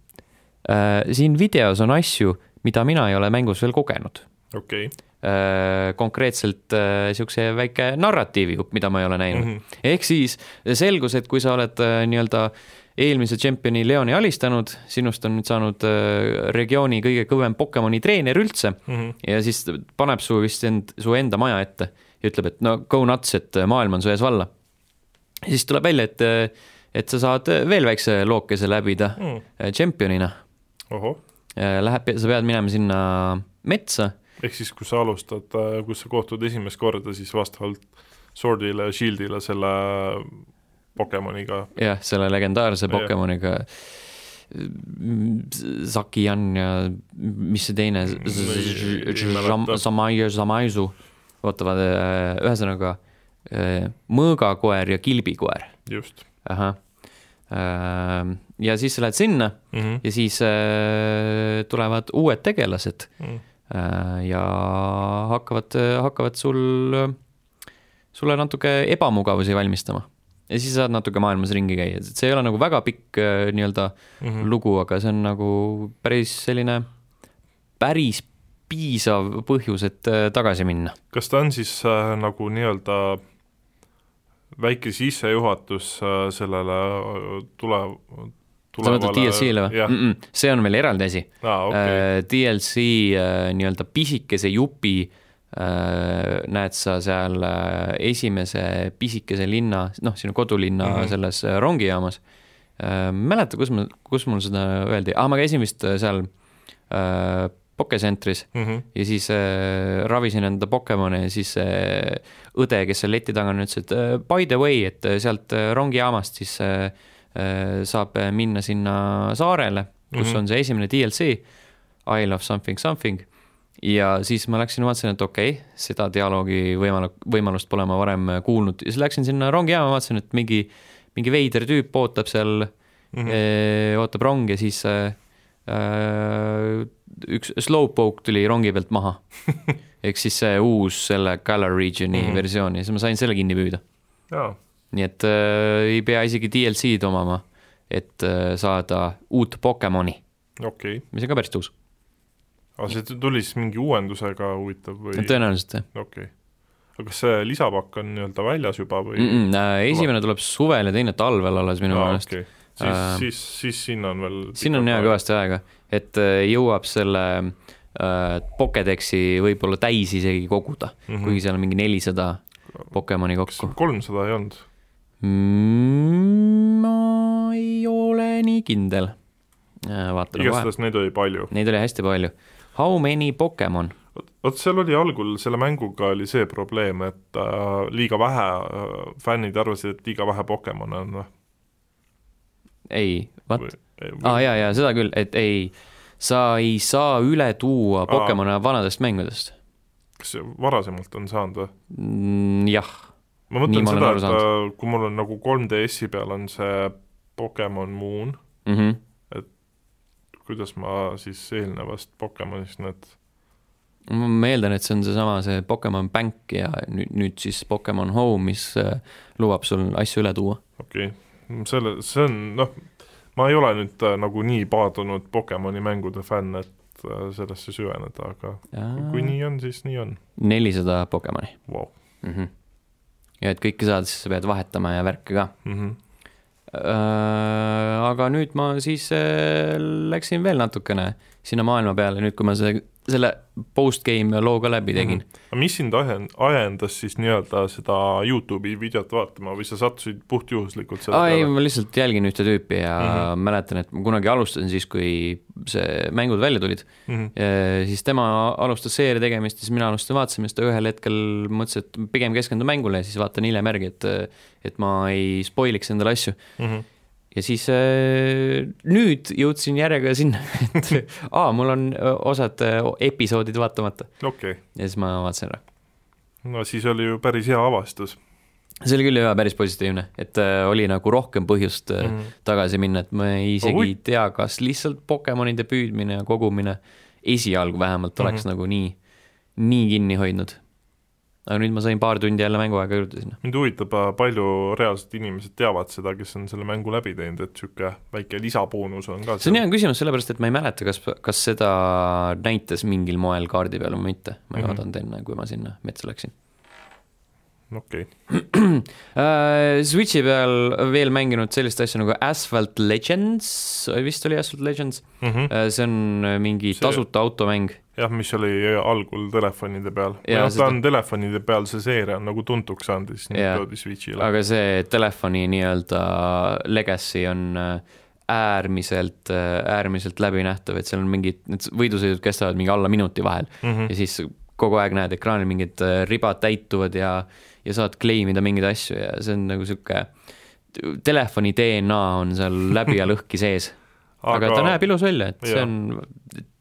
Speaker 1: äh, siin videos on asju, mida mina ei ole mängus veel kogenud
Speaker 2: okei.
Speaker 1: äh,. konkreetselt niisuguse väike narratiivi, mida ma ei ole näinud mm. -hmm. ehk siis selgus, et kui sa oled äh, nii-öelda eelmise tšempioni Leoni alistanud, sinust on nüüd saanud äh, regiooni kõige kõvem Pokemoni treener üldse
Speaker 2: Mhm.
Speaker 1: ja siis paneb su vist end, su enda maja ette ja ütleb, et no go nuts, et maailm on su ees valla. ja siis tuleb välja, et, et sa saad veel väikse lookese läbida
Speaker 2: Mm.
Speaker 1: äh, tšempionina.
Speaker 2: ohoh,
Speaker 1: Läheb, sa pead minema sinna metsa
Speaker 2: ehk siis kui sa alustad, kus sa kohtud esimest korda, siis vastavalt Swordile ja Shieldile selle Pokemoniga,
Speaker 1: jah, selle legendaarse. Pokemoniga. Zakian ja mis see teine Zamaiu, Zamaisu, ootavad, ühesõnaga äh, mõõgakoer ja kilbikoer,
Speaker 2: just
Speaker 1: ahah. ja siis sa lähed sinna
Speaker 2: mm. -hmm.
Speaker 1: ja siis äh, tulevad uued tegelased
Speaker 2: Mm.
Speaker 1: äh, ja hakkavad, hakkavad sul, sulle natuke ebamugavusi valmistama. ja siis saad natuke maailmas ringi käia, et see ei ole nagu väga pikk äh, nii-öelda
Speaker 2: Mm -hmm.
Speaker 1: lugu, aga see on nagu päris selline, päris piisav põhjus, et äh, tagasi minna.
Speaker 2: kas ta on siis äh, nagu nii-öelda väike sissejuhatus äh, sellele äh, tule,
Speaker 1: sa mõtled DLC-le või mm? -mm, see on veel eraldi asi
Speaker 2: okei,
Speaker 1: okay.. DLC äh, nii-öelda pisikese jupi näed sa seal esimese pisikese linna, noh, sinu kodulinna mm. -hmm. selles rongijaamas mäleta, kus ma, kus mul seda öeldi ah,, ma käisin vist seal Pokecentris
Speaker 2: Mhm.
Speaker 1: ja siis äh, ravisin enda Pokemone ja siis äh, õde, kes seal leti taga on, ütles, et äh, by the way, et äh, sealt äh, rongijaamast siis äh, äh, saab äh, minna sinna saarele, kus mm. -hmm. on see esimene DLC, I love something something. ja siis ma läksin, vaatasin, et okei okay,, seda dialoogi võimal-, võimalust pole ma varem äh, kuulnud ja siis läksin sinna rongijaama, vaatasin, et mingi, mingi veider tüüp ootab seal mm, -hmm. ootab rong ja siis äh, üks slowpoke tuli rongi pealt maha. <laughs> ehk siis see uus selle Galar Regioni mm. -hmm. versioon ja siis ma sain selle kinni püüda.
Speaker 2: jaa,
Speaker 1: nii et äh, ei pea isegi DLC-d omama, et äh, saada uut Pokemoni,
Speaker 2: okay.,
Speaker 1: mis on ka päris tõus.
Speaker 2: aga see tuli siis mingi uuendusega huvitav või?
Speaker 1: tõenäoliselt jah
Speaker 2: okei okay.. aga kas see lisapakk on nii-öelda väljas juba või
Speaker 1: mm? -mm, äh, esimene tuleb suvel ja teine talvel alles minu meelest.
Speaker 2: okei. Siis
Speaker 1: Äh,
Speaker 2: siis, siis sinna on veel
Speaker 1: siin on hea. kõvasti aega, et äh, jõuab selle äh, Pokedexi võib-olla täis isegi koguda mm. -hmm. kuigi seal on mingi nelisada Pokemoni kokku.
Speaker 2: kolmsada ei olnud?
Speaker 1: Mm, ma ei ole nii kindel. vaatan kohe,
Speaker 2: igastahes neid oli palju.
Speaker 1: neid oli hästi palju. How many Pokemon?
Speaker 2: vot seal oli algul selle mänguga oli see probleem, et äh, liiga vähe äh,, fännid arvasid, et liiga vähe Pokemone on või?
Speaker 1: ei, what? aa ah,, jaa, jaa, seda küll, et ei, sa ei saa üle tuua Pokemone vanadest mängudest
Speaker 2: kas varasemalt on saanud või?
Speaker 1: mm,. jah,
Speaker 2: ma
Speaker 1: Nii
Speaker 2: mõtlen
Speaker 1: olen
Speaker 2: seda, et äh, kui mul on nagu 3DS-i peal on see Pokemon Moon,
Speaker 1: mm. -hmm.
Speaker 2: kuidas ma siis eelnevast Pokemonist need
Speaker 1: ma eeldan, et see on seesama, see Pokemon Bank ja nüüd, nüüd siis Pokemon Home, mis äh, lubab sul asju üle tuua.
Speaker 2: okei okay., selle, see on noh, ma ei ole nüüd äh, nagu nii paadunud Pokemoni mängude fänn, et äh, sellesse süveneda, aga kui nii on, siis nii on
Speaker 1: nelisada Pokemoni
Speaker 2: wow..
Speaker 1: mm. -hmm. ja et kõike saada, siis sa pead vahetama ja värke ka
Speaker 2: Mm -hmm.
Speaker 1: Äh, aga nüüd ma siis äh, läksin veel natukene sinna maailma peale, nüüd kui ma selle, selle post-game loo ka läbi tegin mm. -hmm.
Speaker 2: aga mis sind ajend-, ajendas siis nii-öelda seda Youtube'i videot vaatama või sa sattusid puhtjuhuslikult
Speaker 1: selle peale? ei, ma lihtsalt jälgin ühte tüüpi ja mm -hmm. mäletan, et ma kunagi alustasin siis, kui see mängud välja tulid mm. -hmm. siis tema alustas seeria tegemist, siis mina alustasin vaatamist ja ühel hetkel mõtlesin, et pigem keskendun mängule ja siis vaatan hiljem järgi, et et ma ei spoil'iks endale asju mm. -hmm ja siis äh, nüüd jõudsin järjega sinna, et <laughs> aa, mul on äh, osad äh, episoodid vaatamata
Speaker 2: okay..
Speaker 1: ja siis ma vaatasin ära.
Speaker 2: no siis oli ju päris hea avastus.
Speaker 1: see oli küll jah, päris positiivne, et äh, oli nagu rohkem põhjust äh, mm -hmm. tagasi minna, et ma ei isegi oh, ei tea, kas lihtsalt Pokemonide püüdmine ja kogumine esialgu vähemalt oleks mm -hmm. nagu nii, nii kinni hoidnud aga nüüd ma sain paar tundi jälle mänguaega juurde sinna.
Speaker 2: mind huvitab, äh, palju reaalselt inimesed teavad seda, kes on selle mängu läbi teinud, et niisugune väike lisaboonus on ka
Speaker 1: see on hea küsimus, sellepärast et ma ei mäleta, kas, kas seda näitas mingil moel kaardi peal või mitte, ma ei mm -hmm. vaadanud enne, kui ma sinna metsa läksin.
Speaker 2: Okei okay. <clears throat>
Speaker 1: Äh, Switchi peal veel mänginud sellist asja nagu Asphalt Legends, vist oli Asphalt Legends mm, -hmm. see on mingi see... tasuta automäng
Speaker 2: jah, mis oli algul telefonide peal. jah, ta on telefonide peal, see seeria on nagu tuntuks saanud ja siis nüüd toodi Switch'ile.
Speaker 1: aga see telefoni nii-öelda legacy on äh, äärmiselt, äh, äärmiselt läbinähtav, et seal on mingid, need võidusõidud kestavad mingi alla minuti vahel mm -hmm. ja siis kogu aeg näed ekraanil mingid äh, ribad täituvad ja, ja saad claim ida mingeid asju ja see on nagu sihuke, telefoni DNA on seal läbi ja lõhki sees <laughs> aga, aga ta näeb ilus välja, et see on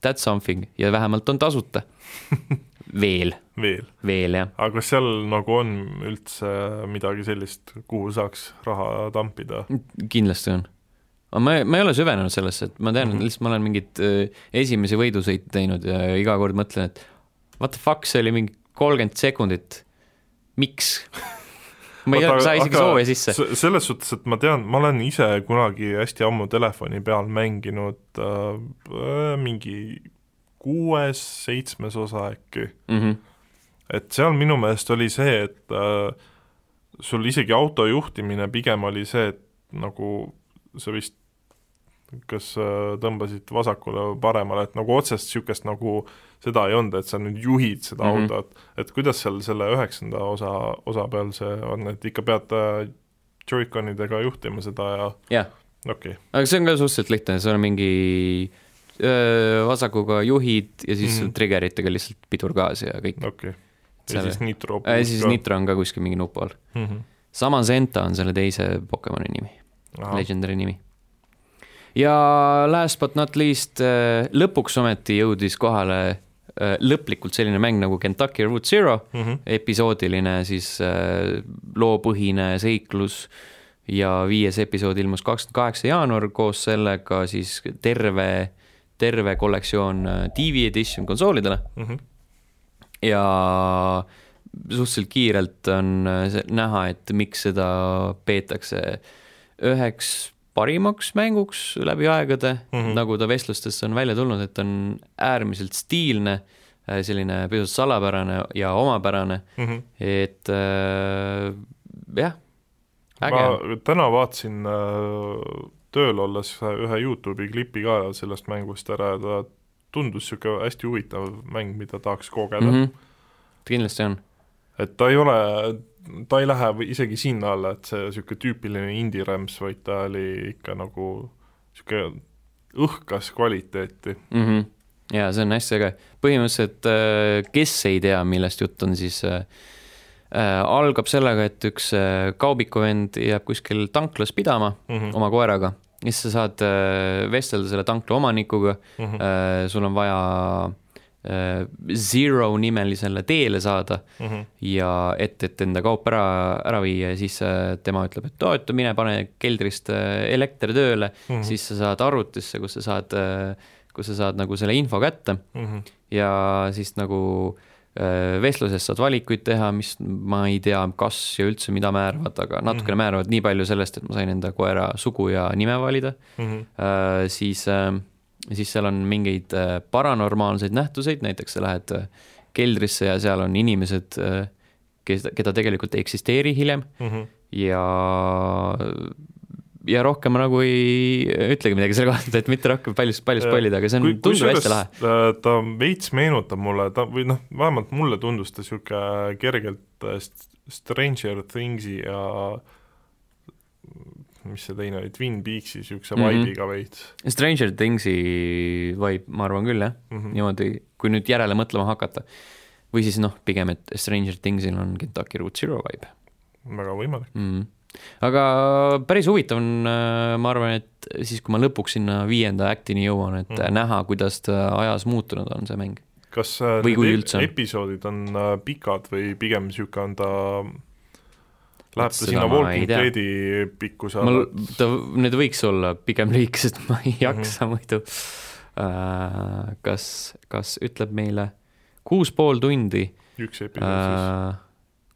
Speaker 1: that's something ja vähemalt on tasuta <laughs> veel.
Speaker 2: veel?
Speaker 1: veel, jah.
Speaker 2: aga kas seal nagu on üldse midagi sellist, kuhu saaks raha tampida?
Speaker 1: kindlasti on. aga ma, ma ei ole süvenenud sellesse, et ma tean mm, -hmm. lihtsalt ma olen mingeid äh, esimesi võidusõite teinud ja iga kord mõtlen, et what the fuck, see oli mingi kolmkümmend sekundit. miks <laughs> ma ei saa isegi sooja sisse.
Speaker 2: selles suhtes, et ma tean, ma olen ise kunagi hästi ammu telefoni peal mänginud äh, äh mingi kuues-seitsmes osa äkki mm. -hmm. et seal minu meelest oli see, et äh, sul isegi auto juhtimine pigem oli see, et nagu sa vist kas äh, tõmbasid vasakule või paremale, et nagu otsest niisugust nagu seda ei olnud, et sa nüüd juhid seda mm -hmm. autot, et kuidas seal selle üheksanda osa, osa peal see on, et ikka pead äh, Joy-Conidega juhtima seda ja
Speaker 1: jah
Speaker 2: okei okay..
Speaker 1: aga see on ka suhteliselt lihtne, seal on mingi öö, vasakuga juhid ja siis mm -hmm. triggeritega lihtsalt pidur gaas ja kõik.
Speaker 2: okei okay., ja seal... siis nitro.
Speaker 1: ja siis nitro on ka kuskil mingi nupu all mm. -hmm. sama Zenta on selle teise Pokemoni nimi, Legendary nimi ja last but not least, äh, lõpuks ometi jõudis kohale äh, lõplikult selline mäng nagu Kentucky Route Zero mm, -hmm. episoodiline siis äh, loopõhine seiklus ja viies episood ilmus kakskümmend kaheksa jaanuar, koos sellega siis terve, terve kollektsioon TV edition konsoolidele mm. -hmm. ja suhteliselt kiirelt on näha, et miks seda peetakse üheks parimaks mänguks läbi aegade mm, -hmm. nagu ta vestlustesse on välja tulnud, et on äärmiselt stiilne, äh, selline pisut salapärane ja omapärane mm, -hmm. et äh, jah,
Speaker 2: äge. ma täna vaatasin äh, tööl olles ühe Youtube'i klipi ka sellest mängust ära ja ta tundus niisugune hästi huvitav mäng, mida tahaks kogeda mm. -hmm.
Speaker 1: kindlasti on.
Speaker 2: et ta ei ole ta ei lähe isegi sinna alla, et see niisugune tüüpiline indie-rämps, vaid ta oli ikka nagu niisugune õhkas kvaliteeti
Speaker 1: mm. -hmm. jaa, see on hästi äge. põhimõtteliselt, äh, kes ei tea, millest jutt on, siis äh, äh, algab sellega, et üks äh, kaubikuvend jääb kuskil tanklas pidama mm -hmm. oma koeraga ja siis sa saad äh, vestelda selle tankla omanikuga mm, -hmm. äh, sul on vaja Zero nimelisele teele saada mm -hmm. ja et, et enda kaup ära, ära viia ja siis äh, tema ütleb, et oo, et mine pane keldrist äh, elekter tööle mm, -hmm. siis sa saad arvutisse, kus sa saad, kus sa saad nagu selle info kätte mm -hmm. ja siis nagu vestluses saad valikuid teha, mis ma ei tea, kas ja üldse mida määravad, aga natukene mm -hmm. määravad nii palju sellest, et ma sain enda koera sugu ja nime valida mm, -hmm. siis äh, ja siis seal on mingeid äh, paranormaalseid nähtuseid, näiteks sa lähed äh, keldrisse ja seal on inimesed, äh, kes, keda tegelikult ei eksisteeri hiljem mm. -hmm. ja, ja rohkem ma nagu ei ütlegi midagi selle kohta, et mitte rohkem palju, palju spoilida, aga see on, tundub hästi lahe.
Speaker 2: Äh, ta veits meenutab mulle, ta või noh, vähemalt mulle tundus ta niisugune kergelt äh, Stranger Things'i ja mis see teine oli, Twin Peaks'i niisuguse mm -hmm. vibe'iga veits.
Speaker 1: Stranger Things'i vibe, ma arvan küll jah mm, -hmm. niimoodi, kui nüüd järele mõtlema hakata. või siis noh, pigem, et Stranger Things'il on Kentucky Route Zero vibe.
Speaker 2: väga võimalik
Speaker 1: mm. -hmm aga päris huvitav on, äh, ma arvan, et siis, kui ma lõpuks sinna viienda actini jõuan, et mm. näha, kuidas ta ajas muutunud on, see mäng.
Speaker 2: kas äh, või need episoodid on äh, pikad või pigem niisugune on ta Läheb ta sinna Walking Deadi pikkuse alla?
Speaker 1: ta, need võiks olla pigem lühikesed, ma ei jaksa mm -hmm. muidu uh,. kas, kas ütleb meile kuus pool tundi?
Speaker 2: üks episood uh, siis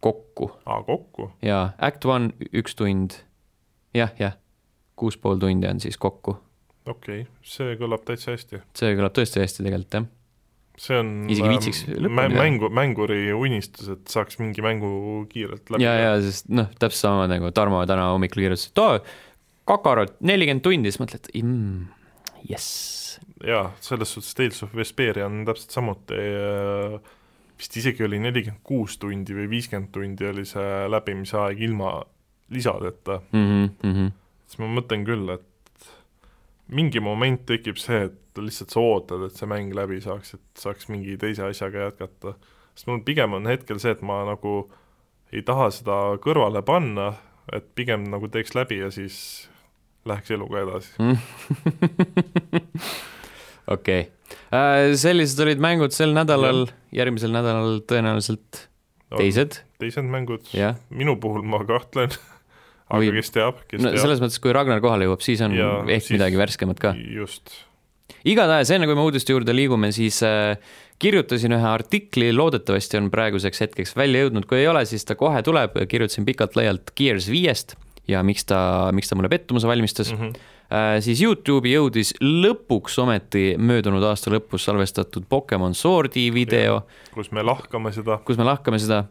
Speaker 1: kokku.
Speaker 2: aa, kokku?
Speaker 1: jaa, Act One üks tund ja,, jah, jah, kuus pool tundi on siis kokku.
Speaker 2: okei okay., see kõlab täitsa hästi.
Speaker 1: see kõlab tõesti hästi tegelikult, jah.
Speaker 2: See on
Speaker 1: isegi viitsiks
Speaker 2: lõpuni mängu, mänguri unistus, et saaks mingi mängu kiirelt läbi.
Speaker 1: ja, ja sest noh, täpselt sama nagu Tarmo täna hommikul kirjutas, et aa, Kakarot nelikümmend tundi, siis mõtled, mm, jess.
Speaker 2: jaa, selles suhtes Tales of Vesperia on täpselt samuti äh, vist isegi oli nelikümmend kuus tundi või viiskümmend tundi oli see läbimise aeg ilma lisadeta
Speaker 1: mm. -hmm.
Speaker 2: siis ma mõtlen küll, et mingi moment tekib see, et lihtsalt sa ootad, et see mäng läbi saaks, et saaks mingi teise asjaga jätkata. sest mul pigem on hetkel see, et ma nagu ei taha seda kõrvale panna, et pigem nagu teeks läbi ja siis läheks eluga edasi. <laughs>
Speaker 1: Okei. Äh, sellised olid mängud sel nädalal, järgmisel nädalal tõenäoliselt teised.
Speaker 2: teised mängud, minu puhul ma kahtlen <laughs> aga või... kes teab, kes
Speaker 1: no,
Speaker 2: teab.
Speaker 1: selles mõttes, kui Ragnar kohale jõuab, siis on ja, ehk siis... midagi värskemat ka.
Speaker 2: just.
Speaker 1: igatahes, enne kui me uudiste juurde liigume, siis äh, kirjutasin ühe artikli, loodetavasti on praeguseks hetkeks välja jõudnud, kui ei ole, siis ta kohe tuleb, kirjutasin pikalt-laialt Gears viiest ja miks ta, miks ta mulle pettumuse valmistas mm. -hmm Äh, siis Youtube'i jõudis lõpuks ometi möödunud aasta lõpus salvestatud Pokemon Swordi video.
Speaker 2: kus me lahkame seda.
Speaker 1: kus me lahkame seda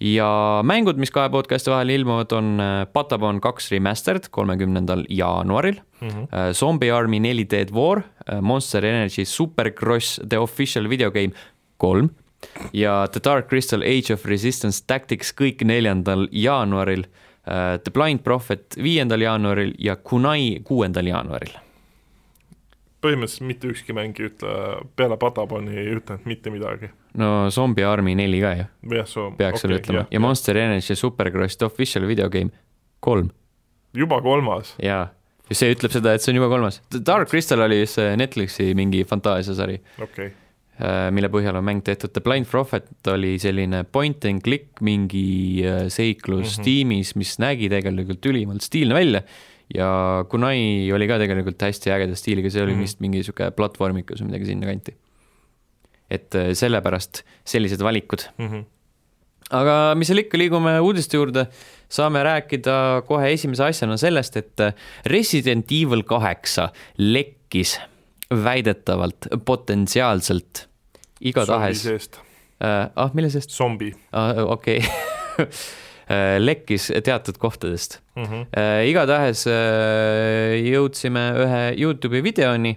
Speaker 1: ja mängud, mis kahe podcast'i vahel ilmuvad, on äh, Patapon kaks remastered kolmekümnendal jaanuaril mm, -hmm. Zombie Army neli Dead War, Monster Energy Supercross The Official Video Game kolm ja The Dark Crystal Age of Resistance Tactics kõik neljandal jaanuaril Äh, The Blind Prophet viiendal jaanuaril ja Kunai kuuendal jaanuaril.
Speaker 2: Põhimõtteliselt mitte ükski mäng ei ütle, peale Pataponi ei ütelnud mitte midagi.
Speaker 1: no Zombie Army neli ka ju.
Speaker 2: jah, soo-.
Speaker 1: peaks okay, ütlema ja, ja Monster Energy Supercross The Official Video Game kolm.
Speaker 2: juba kolmas?
Speaker 1: jaa, ja see ütleb seda, et see on juba kolmas. Dark Crystal oli see Netflixi mingi fantaasiasari.
Speaker 2: okei okay
Speaker 1: Äh, mille põhjal on mäng tehtud. The Blind Prophet oli selline point and click mingi äh, seiklus mm -hmm. tiimis, mis nägi tegelikult ülimalt stiilne välja ja Kunai oli ka tegelikult hästi ägeda stiiliga, see oli mm -hmm. vist mingi niisugune platvormikas või midagi sinnakanti. et äh, sellepärast sellised valikud mm. -hmm. aga mis seal ikka, liigume uudiste juurde, saame rääkida kohe esimese asjana sellest, et Resident Evil kaheksa lekkis väidetavalt potentsiaalselt igatahes. äh, ah, mille seest?
Speaker 2: zombi
Speaker 1: ah,. okei okay. <laughs> lekkis teatud kohtadest mm. -hmm. Äh, igatahes äh, jõudsime ühe Youtube'i videoni,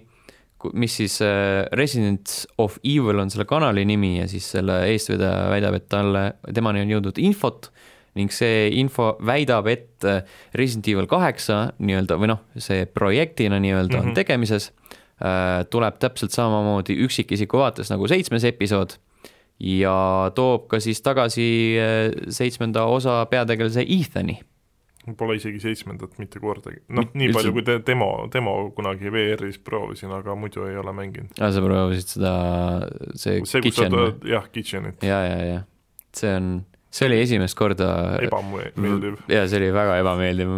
Speaker 1: mis siis äh, Resident of Evil on selle kanali nimi ja siis selle eestvedaja väidab, et talle, temani on jõudnud infot ning see info väidab, et äh, Resident Evil kaheksa nii-öelda või noh, see projektina nii-öelda mm -hmm. on mhm. tegemises Äh, tuleb täpselt samamoodi üksikisiku vaates nagu seitsmes episood ja toob ka siis tagasi äh, seitsmenda osa peategelase Ethani.
Speaker 2: Pole isegi seitsmendat mitte kordagi, noh, nii Üldse... palju kui te demo, demo kunagi VR-is proovisin, aga muidu ei ole mänginud.
Speaker 1: aa, sa proovisid seda, see, see Kitchen
Speaker 2: jah, Kitchenit.
Speaker 1: ja, ja, ja see on, see oli esimest korda
Speaker 2: ebameeldiv.
Speaker 1: jaa, see oli väga ebameeldiv.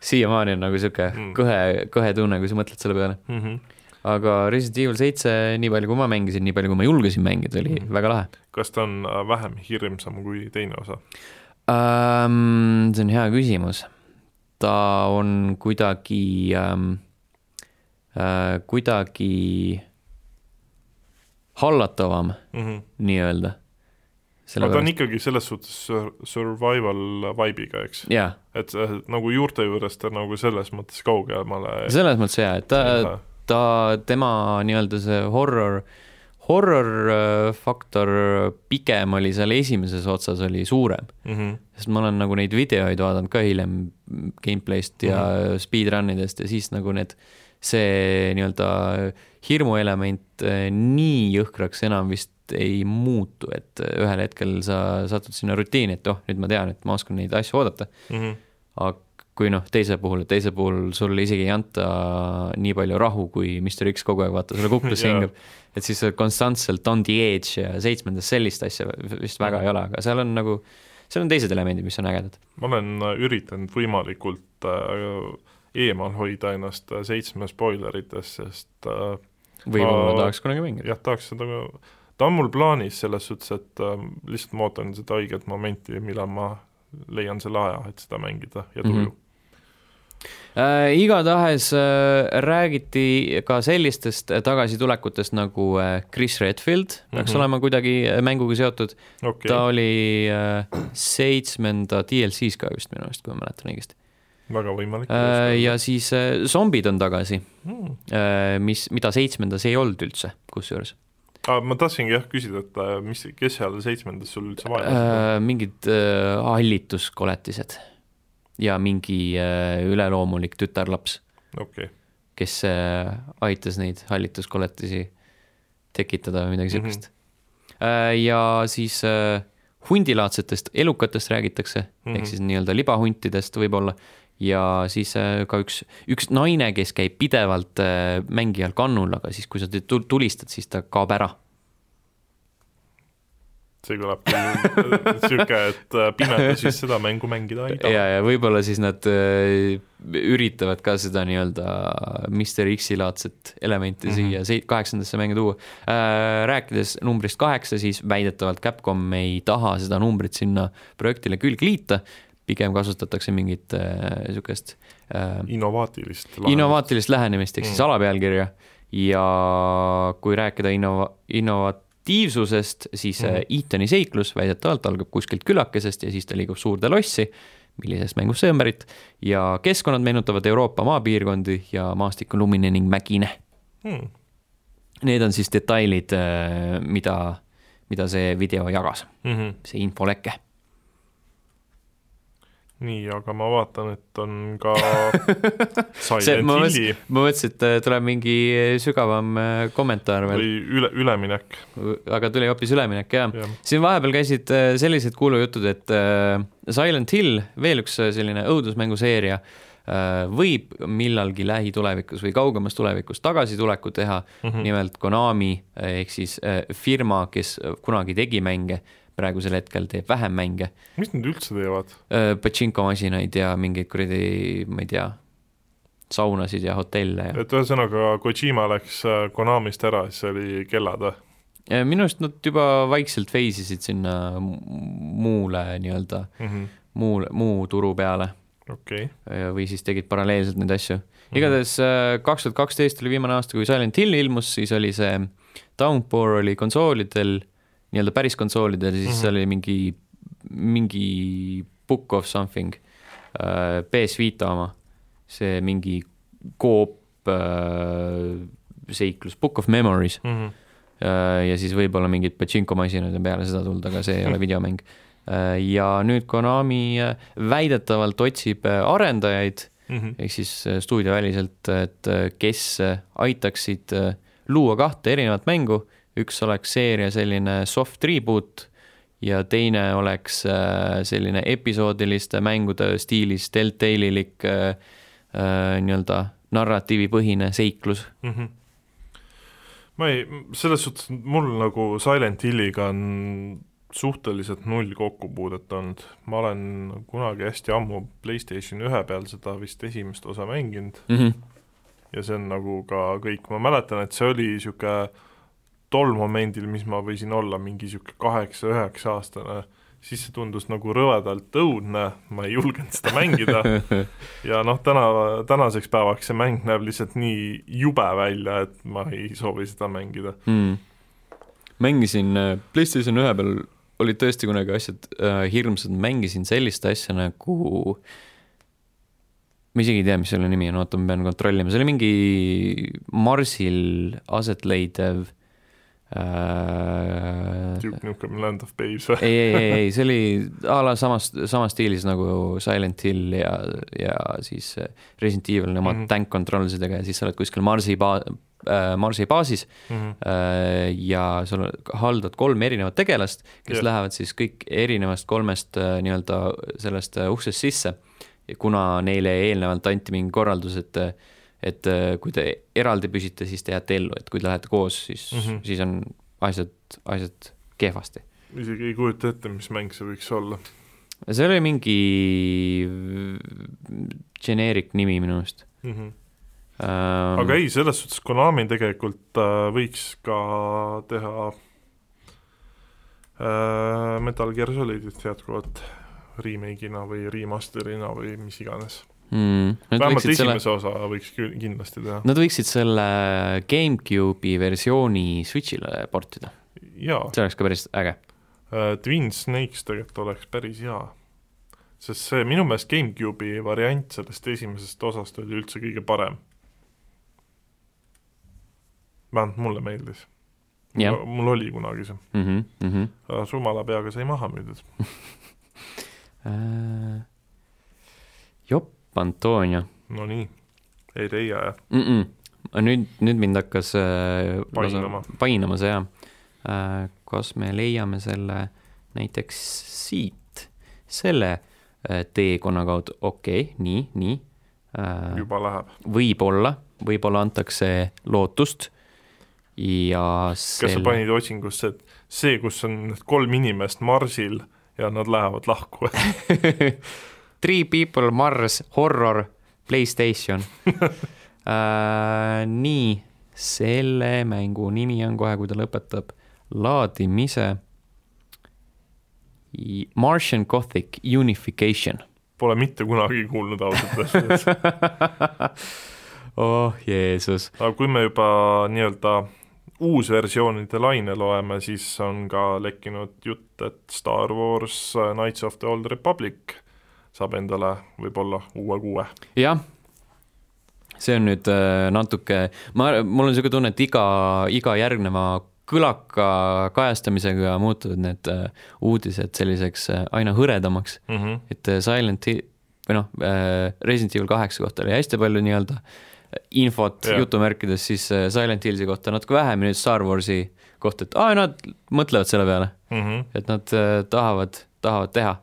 Speaker 1: siiamaani on nagu sihuke mm. kõhe, kõhe tunne, kui sa mõtled selle peale mm. -hmm aga Resident Evil seitse, nii palju kui ma mängisin, nii palju kui ma julgesin mängida, oli mm. väga lahe.
Speaker 2: kas ta on äh, vähem hirmsam kui teine osa
Speaker 1: um,? see on hea küsimus. ta on kuidagi um,, uh, kuidagi hallatavam mm -hmm. nii-öelda.
Speaker 2: aga ta on ikkagi selles suhtes sur- survival vibe'iga, eks?
Speaker 1: jaa.
Speaker 2: et äh, nagu juurte juurest ta nagu selles mõttes kaugemale
Speaker 1: selles mõttes jaa, et ta, ta, tema nii-öelda see horror, horror äh, faktor pigem oli seal esimeses otsas oli suurem
Speaker 2: mm. -hmm.
Speaker 1: sest ma olen nagu neid videoid vaadanud ka hiljem gameplay'st ja mm -hmm. speedrun idest ja siis nagu need, see nii-öelda hirmuelement äh, nii jõhkraks enam vist ei muutu, et ühel hetkel sa satud sinna rutiini, et oh, nüüd ma tean, et ma oskan neid asju oodata
Speaker 2: mm. -hmm.
Speaker 1: aga kui noh, teise puhul, teise puhul sulle isegi ei anta nii palju rahu, kui Mr X kogu aeg vaata sulle <laughs> kuklasse hingab et siis konstantselt on the edge ja seitsmendas sellist asja vist väga ei ole, aga seal on nagu, seal on teised elemendid, mis on ägedad.
Speaker 2: ma olen üritanud võimalikult äh, eemal hoida ennast seitsme spoileritest, sest äh,
Speaker 1: võib-olla tahaks kunagi mängida.
Speaker 2: jah, tahaks seda, ta on mul plaanis selles suhtes, et äh, lihtsalt ma ootan seda õiget momenti, millal ma leian selle aja, et seda mängida ja tuju mm. -hmm
Speaker 1: äh,. igatahes äh, räägiti ka sellistest tagasitulekutest nagu äh, Chris Redfield peaks mm -hmm. olema kuidagi äh, mänguga seotud
Speaker 2: okay..
Speaker 1: ta oli äh, seitsmenda DLC-s ka vist minu arust, kui ma mäletan õigesti.
Speaker 2: väga võimalik
Speaker 1: äh,. ja siis äh, zombid on tagasi mm., äh, mis, mida seitsmendas ei olnud üldse, kusjuures
Speaker 2: ah,. ma tahtsingi jah küsida, et äh, mis, kes seal seitsmendas sul üldse vaja
Speaker 1: äh,? mingid äh, hallituskoletised ja mingi äh, üleloomulik tütarlaps
Speaker 2: okay.,
Speaker 1: kes äh, aitas neid hallituskoletisi tekitada või midagi siukest mm. -hmm. Äh, ja siis hundilaadsetest elukatest räägitakse mm, -hmm. ehk siis nii-öelda libahuntidest võib-olla ja siis ka üks, üks naine, kes käib pidevalt mängijal kannul, aga siis, kui sa tulistad, siis ta kaob ära
Speaker 2: see kõlab küll niisugune, et äh, pimeduses seda mängu mängida ei taha.
Speaker 1: ja, ja võib-olla siis nad äh, üritavad ka seda nii-öelda Mr X-i laadset elementi mm -hmm. siia kaheksandasse mängu tuua äh,. rääkides numbrist kaheksa, siis väidetavalt Capcom ei taha seda numbrit sinna projektile külge liita, pigem kasutatakse mingit niisugust äh,
Speaker 2: äh, innovaatilist
Speaker 1: innovaatilist lähenemist ehk mm. siis alapealkirja ja kui rääkida innova-, innovat-, aktiivsusest, siis mm -hmm. Ethan'i seiklus väidetavalt algab kuskilt külakesest ja siis ta liigub suurde lossi, see on pärit, ja keskkonnad meenutavad Euroopa maapiirkondi ja maastik on lumine ning mägine mm.. Need on siis detailid, äh, mida, mida see video jagas mm, -hmm. see infoleke
Speaker 2: nii, aga ma vaatan, et on ka <laughs> Silent
Speaker 1: ma Hilli. ma mõtlesin, et äh, tuleb mingi sügavam äh, kommentaar veel.
Speaker 2: või üle, üleminek.
Speaker 1: aga tuli hoopis üleminek, jah ja. siin vahepeal käisid äh, sellised kuulujutud, et Silent Hill, veel üks selline õudusmänguseeria, võib millalgi lähitulevikus või kaugemas tulevikus tagasituleku teha mm, -hmm. nimelt Konami ehk siis firma, kes kunagi tegi mänge praegusel hetkel teeb vähem mänge.
Speaker 2: mis nad üldse teevad?
Speaker 1: Pachinko masinaid ja mingeid kuradi, ma ei tea, saunasid ja hotelle ja.
Speaker 2: et ühesõnaga Kojima läks Konamist ära, siis oli kellad või?
Speaker 1: minu arust nad juba vaikselt phase isid sinna muule nii-öelda mm, -hmm. muu, muu turu peale
Speaker 2: okay..
Speaker 1: või siis tegid paralleelselt neid asju -hmm.. igatahes kaks tuhat kaksteist oli viimane aasta, kui Silent Hill ilmus, siis oli see Downpour oli konsoolidel nii-öelda päris konsoolidel, siis mm -hmm. seal oli mingi, mingi Book of something äh,, PS Vita oma, see mingi koop äh, seiklus, Book of Memories mm. -hmm. Ja siis võib-olla mingid Pachinko masinad on peale seda tulnud, aga see ei ole <laughs> videomäng ja nüüd Konami väidetavalt otsib arendajaid mm -hmm. ehk siis stuudioväliselt, et kes aitaksid luua kahte erinevat mängu üks oleks seeria selline soft reboot ja teine oleks äh, selline episoodiliste mängude stiilis Deltalilik äh, äh, nii-öelda narratiivipõhine seiklus mm. -hmm.
Speaker 2: ma ei, selles suhtes mul nagu Silent Hilliga on suhteliselt null kokkupuudet olnud, ma olen kunagi hästi ammu PlayStation ühe peal seda vist esimest osa mänginud mm -hmm. ja see on nagu ka kõik, ma mäletan, et see oli niisugune tol momendil, mis ma võisin olla mingi niisugune kaheksa-üheksa aastane, siis see tundus nagu rõvedalt õudne, ma ei julgenud seda mängida. <laughs> Ja noh, täna, tänaseks päevaks see mäng näeb lihtsalt nii jube välja, et ma ei soovi seda mängida.
Speaker 1: Mm.. mängisin äh, PlayStation ühe peal olid tõesti kunagi asjad äh, hirmsad, mängisin sellist asja nagu ma isegi ei tea, mis selle nimi on, oota, ma pean kontrollima, see oli mingi Marsil aset leidev
Speaker 2: Duke Nukem Land of Babes või?
Speaker 1: ei, ei, ei, see oli a la samas, samas stiilis nagu Silent Hill ja, ja siis äh, Resident Evil oma mm. -hmm. tank control'idega ja siis sa oled kuskil Marsi baa- äh,, Marsi baasis
Speaker 2: Mhm.
Speaker 1: äh, ja sa haldad kolme erinevat tegelast, kes yeah. lähevad siis kõik erinevast kolmest äh, nii-öelda sellest äh, uksest sisse. kuna neile eelnevalt anti mingi korraldus, et et äh, kui te eraldi püsite, siis te jääte ellu, et kui te lähete koos, siis mm. -hmm. siis on asjad, asjad kehvasti.
Speaker 2: isegi ei kujuta ette, mis mäng see võiks olla.
Speaker 1: see oli mingi generic nimi minu arust
Speaker 2: Mhm.
Speaker 1: ähm,.
Speaker 2: aga ei, selles suhtes Konami tegelikult äh, võiks ka teha äh, Metal Gear Solidit jätkuvalt remake'ina või remaster'ina või mis iganes.
Speaker 1: mm,.
Speaker 2: Vähemalt
Speaker 1: võiksid selle,
Speaker 2: esimese osa võiks kindlasti teha.
Speaker 1: nad võiksid selle GameCube'i versiooni Switch'ile portida, see oleks ka päris äge.
Speaker 2: Twin Snakes tegelikult oleks päris hea. sest see minu meelest GameCube'i variant sellest esimesest osast oli üldse kõige parem. vähemalt mulle meeldis.
Speaker 1: Jah.
Speaker 2: mul oli kunagi see,
Speaker 1: mm. -hmm, mm -hmm.
Speaker 2: aga sumala peaga sai maha müüdud. <laughs>
Speaker 1: Äh, Jopp Antonia
Speaker 2: no nii, ei leia jah.
Speaker 1: mm. -mm. nüüd, nüüd mind hakkas äh,
Speaker 2: Painama.
Speaker 1: painama see jah äh,. kas me leiame selle näiteks siit, selle äh, teekonna kaudu, okei okay,, nii, nii äh,.
Speaker 2: juba läheb.
Speaker 1: võib-olla, võib-olla antakse lootust ja
Speaker 2: kas sa
Speaker 1: selle,
Speaker 2: panid otsingusse, et see, kus on kolm inimest Marsil ja nad lähevad lahku <laughs>
Speaker 1: Three people Mars horror Playstation <laughs> äh,. nii, selle mängu nimi on kohe, kui ta lõpetab laadimise. Martian Gothic Unification.
Speaker 2: Pole mitte kunagi kuulnud ausalt öeldes. <laughs>
Speaker 1: oh Jeesus,
Speaker 2: aga kui me juba nii-öelda uusversioonide laine loeme, siis on ka lekkinud jutt, et Star Wars Knights of the Old Republic saab endale võib-olla uue kuue.
Speaker 1: jah. see on nüüd äh, natuke, ma, mul on niisugune tunne, et iga, iga järgneva kõlaka kajastamisega muutuvad need äh, uudised selliseks äh, aina hõredamaks,
Speaker 2: Mm -hmm.
Speaker 1: et Silent Hill või noh, Resident Evil kaheksa kohta oli hästi palju nii-öelda infot
Speaker 2: Jah.
Speaker 1: jutumärkides, siis Silent Hillsi kohta natuke vähem ja nüüd Star Warsi kohta, et aa, nad mõtlevad selle peale,
Speaker 2: Mm -hmm.
Speaker 1: et nad tahavad, tahavad teha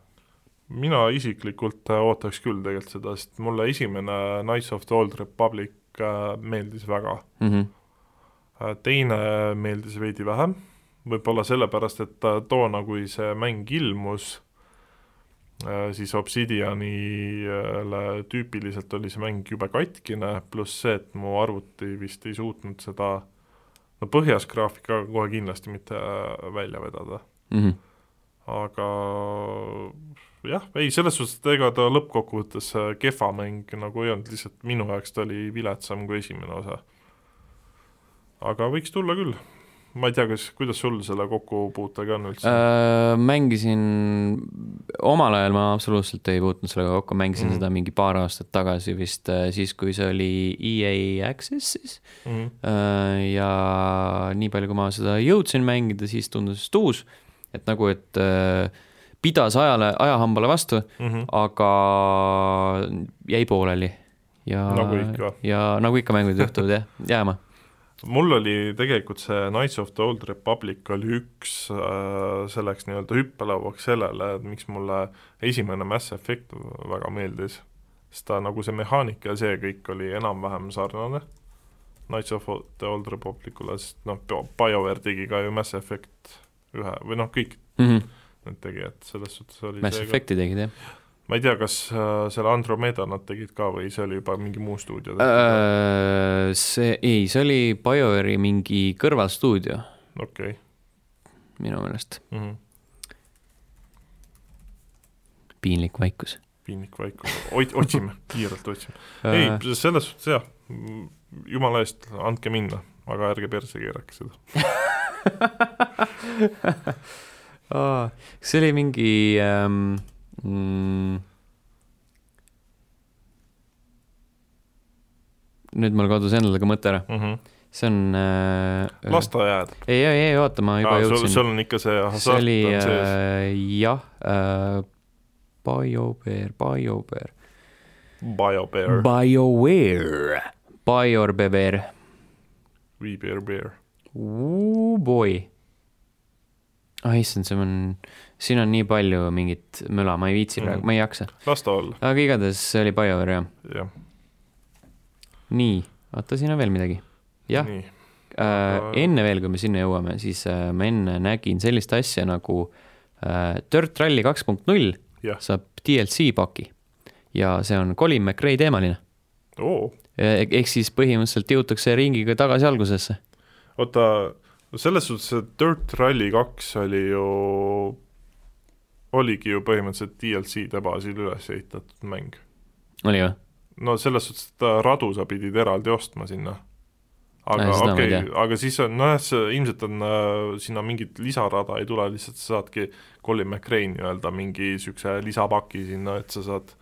Speaker 2: mina isiklikult äh, ootaks küll tegelikult seda, sest mulle esimene Knights of the Old Republic äh, meeldis väga.
Speaker 1: mm. -hmm.
Speaker 2: teine meeldis veidi vähem, võib-olla sellepärast, et toona, kui see mäng ilmus, siis Obsidianile tüüpiliselt oli see mäng jube katkine, pluss see, et mu arvuti vist ei suutnud seda no põhjas graafikaga kohe kindlasti mitte välja vedada,
Speaker 1: Mm -hmm.
Speaker 2: aga jah, ei selles suhtes, et ega ta lõppkokkuvõttes äh, kehva mäng nagu ei olnud, lihtsalt minu jaoks ta oli viletsam kui esimene osa. aga võiks tulla küll. ma ei tea, kas, kuidas sul selle kokkupuutega on üldse
Speaker 1: Äh, mängisin, omal ajal ma absoluutselt ei puutunud sellega kokku, mängisin mm. -hmm. seda mingi paar aastat tagasi vist äh, siis, kui see oli EA Access'is
Speaker 2: mm? -hmm.
Speaker 1: äh, ja nii palju, kui ma seda jõudsin mängida, siis tundus uus, et nagu, et äh, pidas ajale, ajahambale vastu,
Speaker 2: Mm -hmm.
Speaker 1: aga jäi pooleli ja
Speaker 2: Nagu ikka.
Speaker 1: ja nagu ikka mängud juhtuvad jah, <laughs> jääma
Speaker 2: mul oli tegelikult see Knights of the Old Republic oli üks äh, selleks nii-öelda hüppelauaks sellele, et miks mulle esimene Mass Effect väga meeldis. sest ta nagu see mehaanika ja see kõik oli enam-vähem sarnane Knights of the Old Republicule, sest noh, BioWare tegi ka ju Mass Effect ühe või noh, kõik
Speaker 1: mm. -hmm.
Speaker 2: Need tegijad, selles suhtes oli
Speaker 1: Mass Effect'i tegid jah
Speaker 2: ma ei tea, kas äh, selle Andromeda nad tegid ka või see oli juba mingi muu stuudio
Speaker 1: äh,? see, ei, see oli BioWare'i mingi kõrvalstuudio
Speaker 2: okei
Speaker 1: minu meelest,
Speaker 2: okay.,
Speaker 1: piinlik vaikus.
Speaker 2: piinlik vaikus, otsime, <laughs> kiirelt otsime. ei, selles suhtes jah, jumala eest, andke minna, aga ärge perse keerake seda. <laughs>
Speaker 1: kas see oli mingi ähm, mm, nüüd mul kadus endale ka mõte ära
Speaker 2: mm. -hmm.
Speaker 1: see on äh,
Speaker 2: lasteaed.
Speaker 1: ei, ei, ei oota, ma juba
Speaker 2: Aa,
Speaker 1: jõudsin.
Speaker 2: sul on ikka see hasart
Speaker 1: oli
Speaker 2: on sees
Speaker 1: äh, jah äh,, BioBear. BioBear, BioWare, BioBear,
Speaker 2: We Bear Bear.
Speaker 1: boy. Ah issand, see on, siin on nii palju mingit möla, ma ei viitsi praegu mm., ma ei jaksa.
Speaker 2: las ta olla,
Speaker 1: aga igatahes see oli BioWare jah.
Speaker 2: jah.
Speaker 1: nii, oota, siin on veel midagi. jah, äh, enne veel, kui me sinna jõuame, siis äh, ma enne nägin sellist asja nagu äh, Dirt Rally kaks punkt null saab DLC paki ja see on Colin McRae teemaline
Speaker 2: oo,
Speaker 1: Eh, ehk siis põhimõtteliselt jõutakse ringiga tagasi algusesse.
Speaker 2: oota, selles suhtes, et Dirt Rally kaks oli ju, oligi ju põhimõtteliselt DLC-de baasil üles ehitatud mäng.
Speaker 1: oli või?
Speaker 2: no selles suhtes, et radu sa pidid eraldi ostma sinna. aga
Speaker 1: ei
Speaker 2: okei okay,, aga siis on nojah, see ilmselt on äh, sinna mingit lisarada ei tule, lihtsalt sa saadki Colin McRae nii-öelda mingi niisuguse lisapaki sinna, et sa saad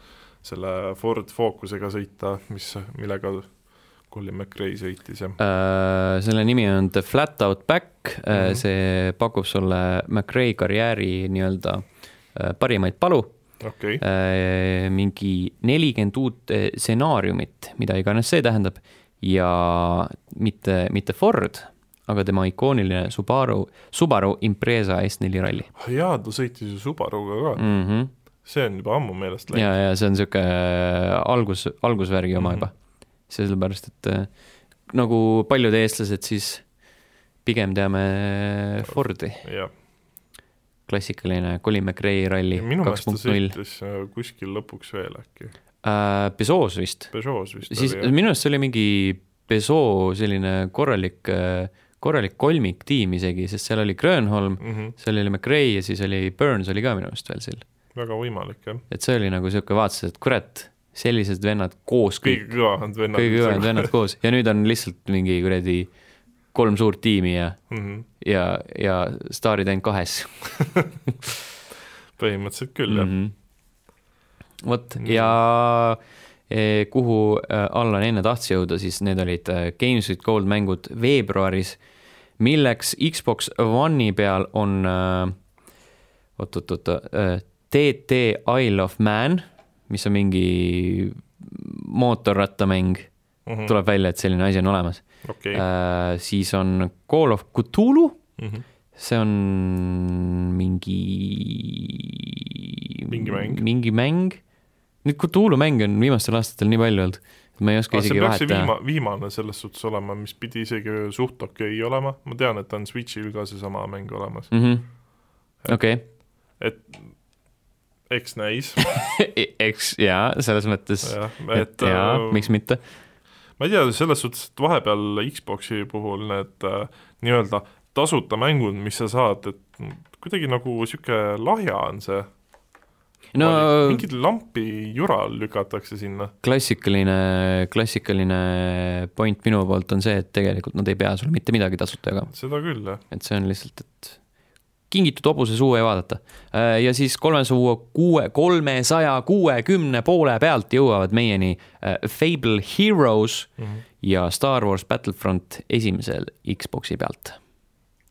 Speaker 2: selle Ford Focusega sõita, mis, millega Colin McRae sõitis ja
Speaker 1: Äh, selle nimi on The Flat Out Back mm. -hmm. see pakub sulle McRae karjääri nii-öelda äh, parimaid palu,
Speaker 2: okay.,
Speaker 1: mingi nelikümmend uut stsenaariumit, mida iganes see tähendab ja mitte, mitte Ford, aga tema ikooniline Subaru, Subaru Impreza S4 ralli
Speaker 2: jaa, ta sõitis ju Subaruga ka mm.,
Speaker 1: mm. -hmm.
Speaker 2: see on juba ammu meelest
Speaker 1: ja,
Speaker 2: läinud.
Speaker 1: ja see on sihuke algus, algusvärgi oma
Speaker 2: Mhm.
Speaker 1: juba. sellepärast, et äh, nagu paljud eestlased, siis pigem teame Fordi,
Speaker 2: jah,
Speaker 1: klassikaline Colin McRae ralli
Speaker 2: minu meelest ta sõitis äh, kuskil lõpuks veel äkki,
Speaker 1: Peugeot's vist,
Speaker 2: Peugeot's vist
Speaker 1: siis
Speaker 2: oli
Speaker 1: minu arust see oli mingi Peugeot selline korralik, korralik kolmiktiim isegi, sest seal oli Grönholm,
Speaker 2: mm -hmm.
Speaker 1: seal oli McRae ja siis oli Burns oli ka minu arust veel seal.
Speaker 2: väga võimalik jah,
Speaker 1: et see oli nagu sihuke, vaatasid, et kurat, sellised vennad koos kõik
Speaker 2: kõige kõvemad vennad.
Speaker 1: kõige kõvemad vennad koos ja nüüd on lihtsalt mingi kuradi kolm suurt tiimi ja,
Speaker 2: mm. -hmm.
Speaker 1: ja, ja staarid ainult kahes <laughs>
Speaker 2: põhimõtteliselt küll jah mm,
Speaker 1: -hmm. vot
Speaker 2: Nii.
Speaker 1: ja eh, kuhu eh, Allan enne tahtis jõuda, siis need olid eh, Games with Gold mängud veebruaris, milleks Xbox One'i peal on oot-oot-oot, TT Isle of Man, mis on mingi mootorrattamäng,
Speaker 2: -hmm.
Speaker 1: tuleb välja, et selline asi on olemas
Speaker 2: okei,
Speaker 1: äh,. siis on Call of Cthulhu,
Speaker 2: Mhm.
Speaker 1: see on mingi.
Speaker 2: Mingi mäng.
Speaker 1: mingi mäng. Neid Cthulhu mänge on viimastel aastatel nii palju olnud, et ma ei oska
Speaker 2: see
Speaker 1: isegi vahet teha.
Speaker 2: viima-, viimane selles suhtes olema, mis pidi isegi suht okei okay olema, ma tean, et on Switch'il ka seesama mäng olemas,
Speaker 1: Mhm. okei,
Speaker 2: et eks näis, <laughs>
Speaker 1: eks jaa, selles mõttes, et jaa
Speaker 2: äh,,
Speaker 1: miks mitte.
Speaker 2: ma ei tea, selles suhtes, et vahepeal Xbox'i puhul need äh, nii-öelda tasuta mängud, mis sa saad, et kuidagi nagu niisugune lahja on see
Speaker 1: no
Speaker 2: mingit lampi jura lükatakse sinna,
Speaker 1: klassikaline, klassikaline point minu poolt on see, et tegelikult nad ei pea sulle mitte midagi tasuta jagama.
Speaker 2: seda küll jah,
Speaker 1: et see on lihtsalt, et kingitud hobuse suu ei vaadata. ja siis kolmesaja kuue, kolmesaja kuuekümne poole pealt jõuavad meieni äh, Fable Heroes
Speaker 2: mm. -hmm.
Speaker 1: ja Star Wars Battlefront esimesel Xbox'i pealt.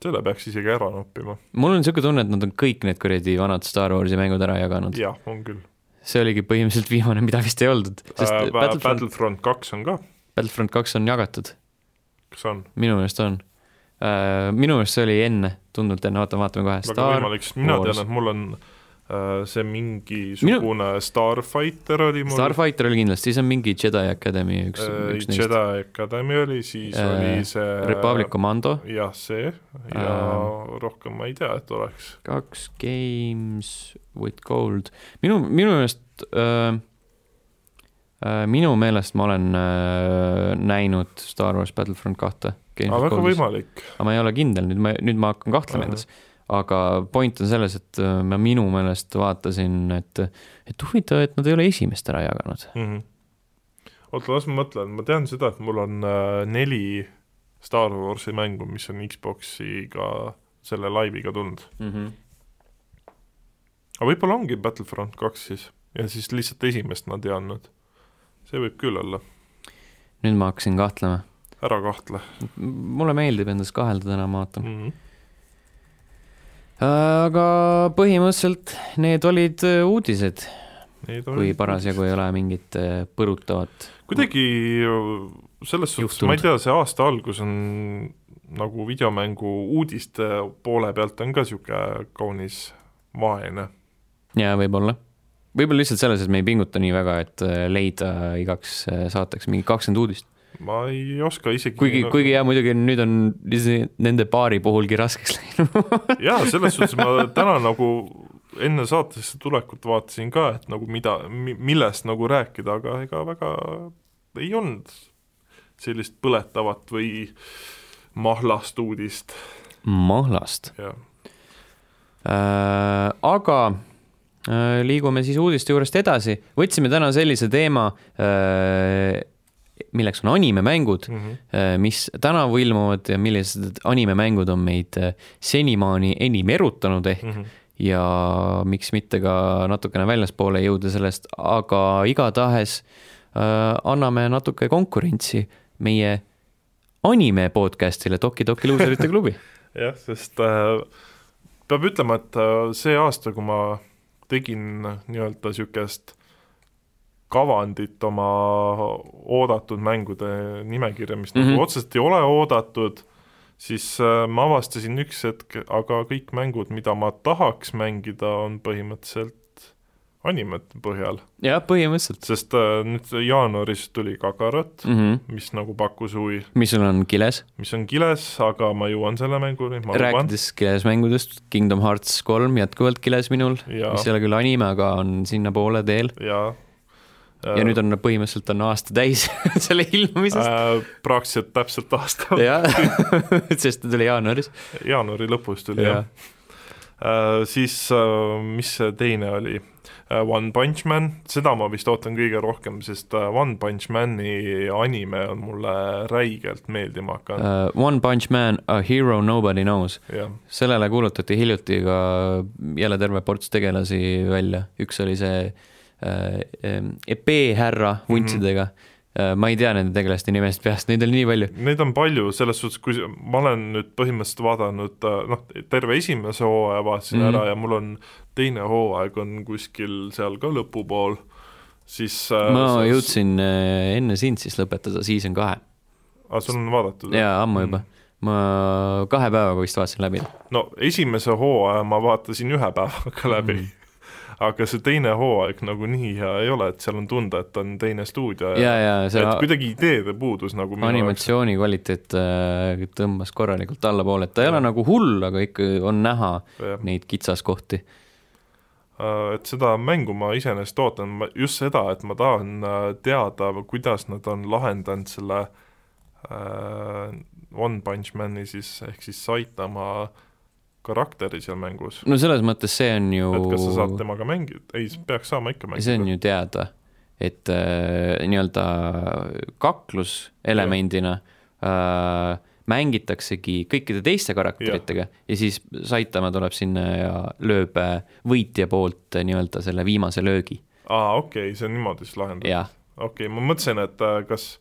Speaker 2: selle peaks isegi ära noppima,
Speaker 1: mul on niisugune tunne, et nad on kõik need kuradi vanad Star Warsi mängud ära jaganud.
Speaker 2: jah, on küll.
Speaker 1: see oligi põhimõtteliselt viimane, mida vist ei olnud, sest
Speaker 2: Äh,
Speaker 1: Battlefront,
Speaker 2: Battlefront kaks on ka,
Speaker 1: Battlefront kaks on jagatud,
Speaker 2: kas on?
Speaker 1: minu meelest on. Minu meelest see oli enne, tunduvalt enne, vaatame, vaatame kohe.
Speaker 2: väga võimalik, sest mina tean, et mul on äh, see mingisugune Minu... Starfighter oli mul
Speaker 1: Starfighter oli kindlasti, siis on mingi Jedi Academy üks,
Speaker 2: äh,
Speaker 1: üks neist.
Speaker 2: Jedi Academy oli, siis
Speaker 1: Äh,
Speaker 2: äh, oli see
Speaker 1: Republic Commando,
Speaker 2: jah, see ja
Speaker 1: Äh.
Speaker 2: rohkem ma ei tea, et oleks.
Speaker 1: kaks Games with Gold, minu, minu meelest äh,, äh, minu meelest ma olen äh, näinud Star Wars Battlefront kahte.
Speaker 2: Aga väga võimalik,
Speaker 1: aga ma ei ole kindel, nüüd ma, nüüd ma hakkan kahtlema endas. aga point on selles, et äh, ma minu meelest vaatasin, et, et huvitav, et nad ei ole esimest ära jaganud.
Speaker 2: mm. -hmm. oota, las ma mõtlen, ma tean seda, et mul on äh, neli Star Warsi mängu, mis on Xboxiga, selle laiviga tulnud.
Speaker 1: Mm -hmm.
Speaker 2: aga võib-olla ongi Battlefront kaks siis ja siis lihtsalt esimest nad ei andnud. see võib küll olla.
Speaker 1: nüüd ma hakkasin kahtlema.
Speaker 2: Ära kahtle.
Speaker 1: mulle meeldib endas kahelda täna, ma vaatan mm. -hmm aga põhimõtteliselt need olid äh, uudised, kui parasjagu ei ole mingit äh, põrutavat.
Speaker 2: kuidagi äh, selles suhtes, ma ei tea, see aasta algus on nagu videomängu uudiste poole pealt on ka niisugune kaunis vaene.
Speaker 1: jaa, võib-olla. võib-olla lihtsalt selles, et me ei pinguta nii väga, et leida igaks saateks mingi kakskümmend uudist
Speaker 2: ma ei oska isegi
Speaker 1: kuigi, kuigi jah, muidugi nüüd on nende paari puhulgi raskeks läinud <laughs>
Speaker 2: jaa, selles suhtes ma <laughs> täna nagu enne saatesse tulekut vaatasin ka, et nagu mida, millest nagu rääkida, aga ega väga ei olnud sellist põletavat või mahlast uudist.
Speaker 1: mahlast? äh,. Aga äh, liigume siis uudiste juurest edasi, võtsime täna sellise teema äh, milleks on animemängud mm, -hmm. mis tänavu ilmuvad ja millised animemängud on meid äh, senimaani enim erutanud ehk mm -hmm. ja miks mitte ka natukene väljaspoole jõuda sellest, aga igatahes äh, anname natuke konkurentsi meie anime podcast'ile Toki Toki luuserite <laughs> klubi
Speaker 2: jah, sest äh, peab ütlema, et äh, see aasta, kui ma tegin nii-öelda niisugust kavandit oma oodatud mängude nimekirja, mis mm -hmm. nagu mhm. otseselt ei ole oodatud, siis äh, ma avastasin üks hetk, aga kõik mängud, mida ma tahaks mängida, on põhimõtteliselt animete põhjal.
Speaker 1: jah, põhimõtteliselt.
Speaker 2: sest äh, nüüd jaanuaris tuli Kakarot mm, -hmm. mis nagu pakkus huvi.
Speaker 1: mis sul on kiles?
Speaker 2: mis on kiles, aga ma jõuan selle mänguni, ma
Speaker 1: rääkides kiles mängudest, Kingdom Hearts kolm jätkuvalt kiles minul, mis ei ole küll anime, aga on sinnapoole teel.
Speaker 2: jaa
Speaker 1: ja nüüd on põhimõtteliselt on aasta täis <laughs> selle ilmumisest äh,.
Speaker 2: praktiliselt täpselt aasta <laughs>
Speaker 1: jah <laughs> sest ta tuli jaanuaris.
Speaker 2: jaanuari lõpus tuli ja. jah äh,. siis äh, mis see teine oli äh,? One Punch Man, seda ma vist ootan kõige rohkem, sest One Punch Mani anime on mulle räigelt meeldima hakanud
Speaker 1: uh,. One Punch Man, a hero nobody knows. sellele kuulutati hiljuti ka jälle terve ports tegelasi välja, üks oli see EP-härra äh, vuntsidega mm. -hmm. ma ei tea nende tegelaste nimest peast, neid oli nii palju.
Speaker 2: Neid on palju, selles suhtes, kui ma olen nüüd põhimõtteliselt vaadanud äh, noh, terve esimese hooaja vaatasin mm -hmm. ära ja mul on teine hooaeg on kuskil seal ka lõpupool, siis
Speaker 1: ma äh, jõudsin enne sind siis lõpetada season kahe.
Speaker 2: aa, sul on vaadatud?
Speaker 1: jaa, ammu juba mm. ma kahe päevaga vist vaatasin läbi.
Speaker 2: no esimese hooaja ma vaatasin ühe päevaga läbi mm. Aga see teine hooaeg nagu nii hea ei ole, et seal on tunda, et on teine stuudio
Speaker 1: ja, ja,
Speaker 2: see et kuidagi ideede puudus nagu
Speaker 1: animatsiooni kvaliteet äh, tõmbas korralikult allapoole, et ta ei ja. ole nagu hull, aga ikka on näha ja. neid kitsaskohti
Speaker 2: äh, et seda mängu ma iseenesest ootan, ma just seda, et ma tahan äh, teada, kuidas nad on lahendanud selle äh, One Punch Mani siis, ehk siis Saitama äh, karakteri seal mängus.
Speaker 1: no selles mõttes see on ju
Speaker 2: et kas sa saad temaga mängida, ei, peaks saama ikka mängida.
Speaker 1: see on ju teada, et äh, nii-öelda kakluselemendina äh, mängitaksegi kõikide teiste karakteritega ja. ja siis Saitama tuleb sinna ja lööb äh, võitja poolt äh, nii-öelda selle viimase löögi.
Speaker 2: aa, okei okay,, see on niimoodi siis lahendatud. okei okay,, ma mõtlesin, et äh, kas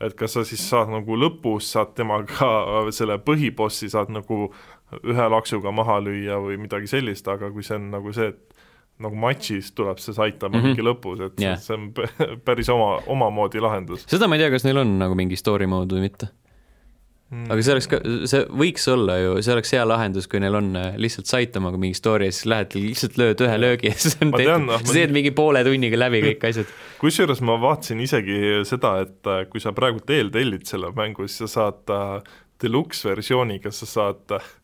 Speaker 2: et kas sa siis saad nagu lõpus, saad temaga <laughs> selle põhibossi saad nagu ühe laksuga maha lüüa või midagi sellist, aga kui see on nagu see, et nagu matšis tuleb see saitama mm -hmm. mingi lõpus, et yeah. see on <laughs> päris oma, omamoodi lahendus.
Speaker 1: seda ma ei tea, kas neil on nagu mingi story mode või mitte mm.. aga see oleks ka, see võiks olla ju, see oleks hea lahendus, kui neil on äh, lihtsalt Saitamaga mingi story ja siis lähed lihtsalt lööd ühe löögi ja <laughs> siis on tehtud, sa teed mingi poole tunniga läbi kõik asjad.
Speaker 2: kusjuures ma vaatasin isegi seda, et äh, kui sa praegu eeltellid selle mängu, siis sa saad uh, deluxe versiooniga, sa saad uh,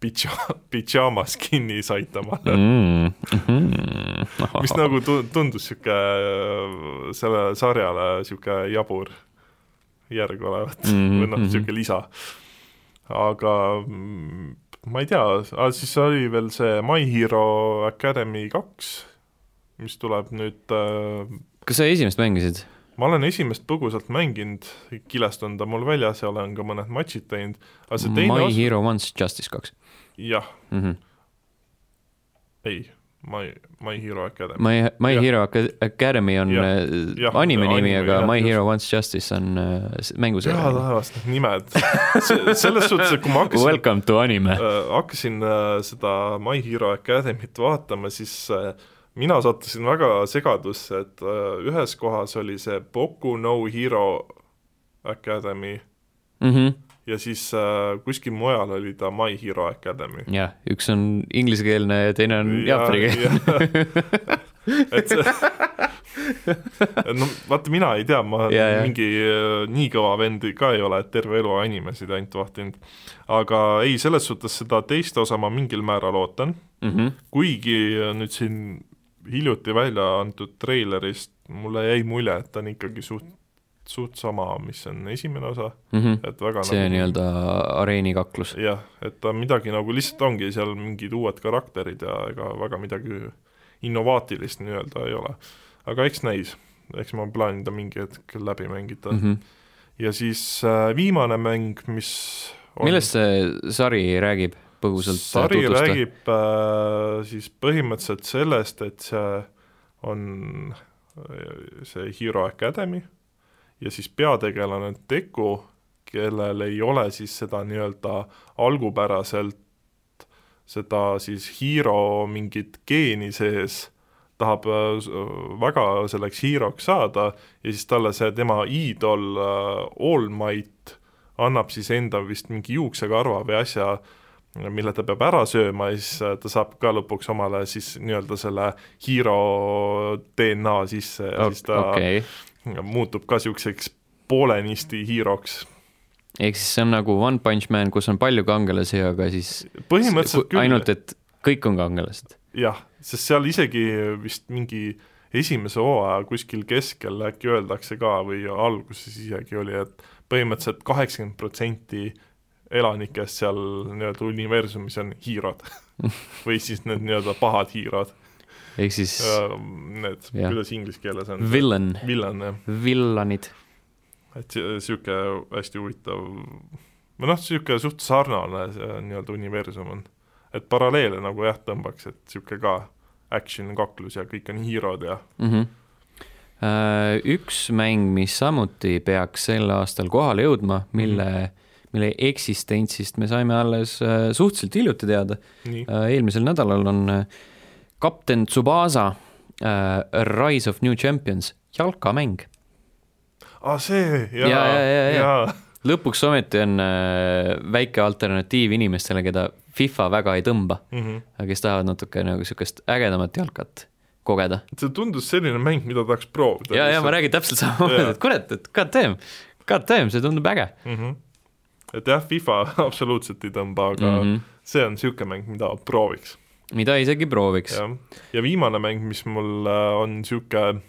Speaker 2: pidža-, <laughs> pidžaamas kinni Saitamale mm. -hmm. <laughs> mis nagu tundus niisugune sellele sarjale niisugune jabur järg olevat mm <laughs> -hmm. või noh, niisugune mhm. lisa. aga mm, ma ei tea, siis oli veel see My Hero Academy kaks, mis tuleb nüüd äh,
Speaker 1: kas sa esimest mängisid?
Speaker 2: ma olen esimest põgusalt mänginud, kilest on ta mul väljas ja olen ka mõned matšid teinud, aga see teine
Speaker 1: My os... Hero One's Justice kaks
Speaker 2: jah mm. -hmm. ei, My, My Hero Academy.
Speaker 1: My, My
Speaker 2: Jah.
Speaker 1: Hero Aca- Academy on
Speaker 2: Jah.
Speaker 1: äh,
Speaker 2: Jah,
Speaker 1: anime nimi, aga My
Speaker 2: just.
Speaker 1: Hero Wants Justice on äh,
Speaker 2: püha
Speaker 1: mänguseeria.
Speaker 2: taevas, need nimed. selles suhtes, et kui ma hakkasin
Speaker 1: Welcome to anime.
Speaker 2: äh, hakkasin äh, seda My Hero Academy't vaatama, siis äh, mina sattusin väga segadusse, et äh, ühes kohas oli see Boku no Hero Academy
Speaker 1: Mhm.
Speaker 2: Ja siis äh, kuskil mujal oli ta My Hero Academy.
Speaker 1: jah, üks on inglisekeelne ja teine on jaapani keel. <laughs>
Speaker 2: et see <laughs> no vaata, mina ei tea, ma
Speaker 1: Ja, ja.
Speaker 2: mingi äh, nii kõva vend ka ei ole, et terve elu animesid ainult vahtinud. aga ei, selles suhtes seda teist osa ma mingil määral ootan,
Speaker 1: Mhm.
Speaker 2: kuigi nüüd siin hiljuti välja antud treilerist mulle jäi mulje, et ta on ikkagi suht, suht sama, mis on esimene osa, et väga
Speaker 1: see nii-öelda areenikaklus.
Speaker 2: jah, et ta midagi nagu lihtsalt ongi seal mingid uued karakterid ja ega väga midagi innovaatilist nii-öelda ei ole. aga eks näis, eks ma plaanin ta mingi hetk läbi mängida mm. -hmm. ja siis äh, viimane mäng, mis on,
Speaker 1: millest see sari räägib põgusalt?
Speaker 2: sari räägib äh, siis põhimõtteliselt sellest, et see on äh, see Hero Academy ja siis peategelane Deku, kellel ei ole siis seda nii-öelda algupäraselt seda siis Hero mingit geeni sees, tahab äh, väga selleks Hero'ks saada ja siis talle see tema iidol äh, All Might annab siis enda vist mingi juuksekarva või asja, mille ta peab ära sööma ja siis äh, ta saab ka lõpuks omale siis nii-öelda selle Hero DNA sisse ja siis ta
Speaker 1: okei,
Speaker 2: muutub ka niisuguseks poolenisti Hero'ks.
Speaker 1: ehk siis see on nagu One Punch Man, kus on palju kangelasi, aga siis
Speaker 2: põhimõtteliselt küll
Speaker 1: ainult, et kõik on kangelased.
Speaker 2: jah, sest seal isegi vist mingi esimese hooaja kuskil keskel äkki öeldakse ka või alguses isegi oli, et põhimõtteliselt kaheksakümmend protsenti elanikest seal nii-öelda universumis on hiirod <laughs> või siis need nii-öelda pahad hiirod.
Speaker 1: Ehk siis
Speaker 2: Need,
Speaker 1: Jah.
Speaker 2: kuidas inglise keeles on?
Speaker 1: villain,
Speaker 2: villan jah,
Speaker 1: villanid.
Speaker 2: et niisugune hästi huvitav või noh, niisugune suht sarnane see nii-öelda universum on. et paralleele nagu jah, tõmbaks, et niisugune ka action, kaklus ja kõik on hiirod ja
Speaker 1: mm. -hmm. üks mäng, mis samuti peaks sel aastal kohale jõudma, mille mm, -hmm. mille eksistentsist me saime alles äh, suhteliselt hiljuti teada.
Speaker 2: nii,
Speaker 1: eelmisel nädalal on äh, kapten Tsubasa äh, Rise of New Champions jalkamäng.
Speaker 2: aa see,
Speaker 1: Ja,
Speaker 2: jaa,
Speaker 1: ja, ja, ja.
Speaker 2: jaa,
Speaker 1: lõpuks ometi on äh, väike alternatiiv inimestele, keda FIFA väga ei tõmba,
Speaker 2: Mhm.
Speaker 1: aga kes tahavad natuke nagu niisugust ägedamat jalkat kogeda.
Speaker 2: see tundus selline mäng, mida tahaks proovida.
Speaker 1: ja, ja ma räägin täpselt samamoodi,
Speaker 2: Jaa.
Speaker 1: et kurat, et god damn, god damn, see tundub äge
Speaker 2: mm. -hmm. et jah, FIFA <laughs> absoluutselt ei tõmba, aga mm
Speaker 1: mm.
Speaker 2: -hmm.
Speaker 1: -hmm.
Speaker 2: see on niisugune mäng, mida prooviks,
Speaker 1: mida isegi prooviks,
Speaker 2: ja viimane mäng, mis mul äh, on niisugune,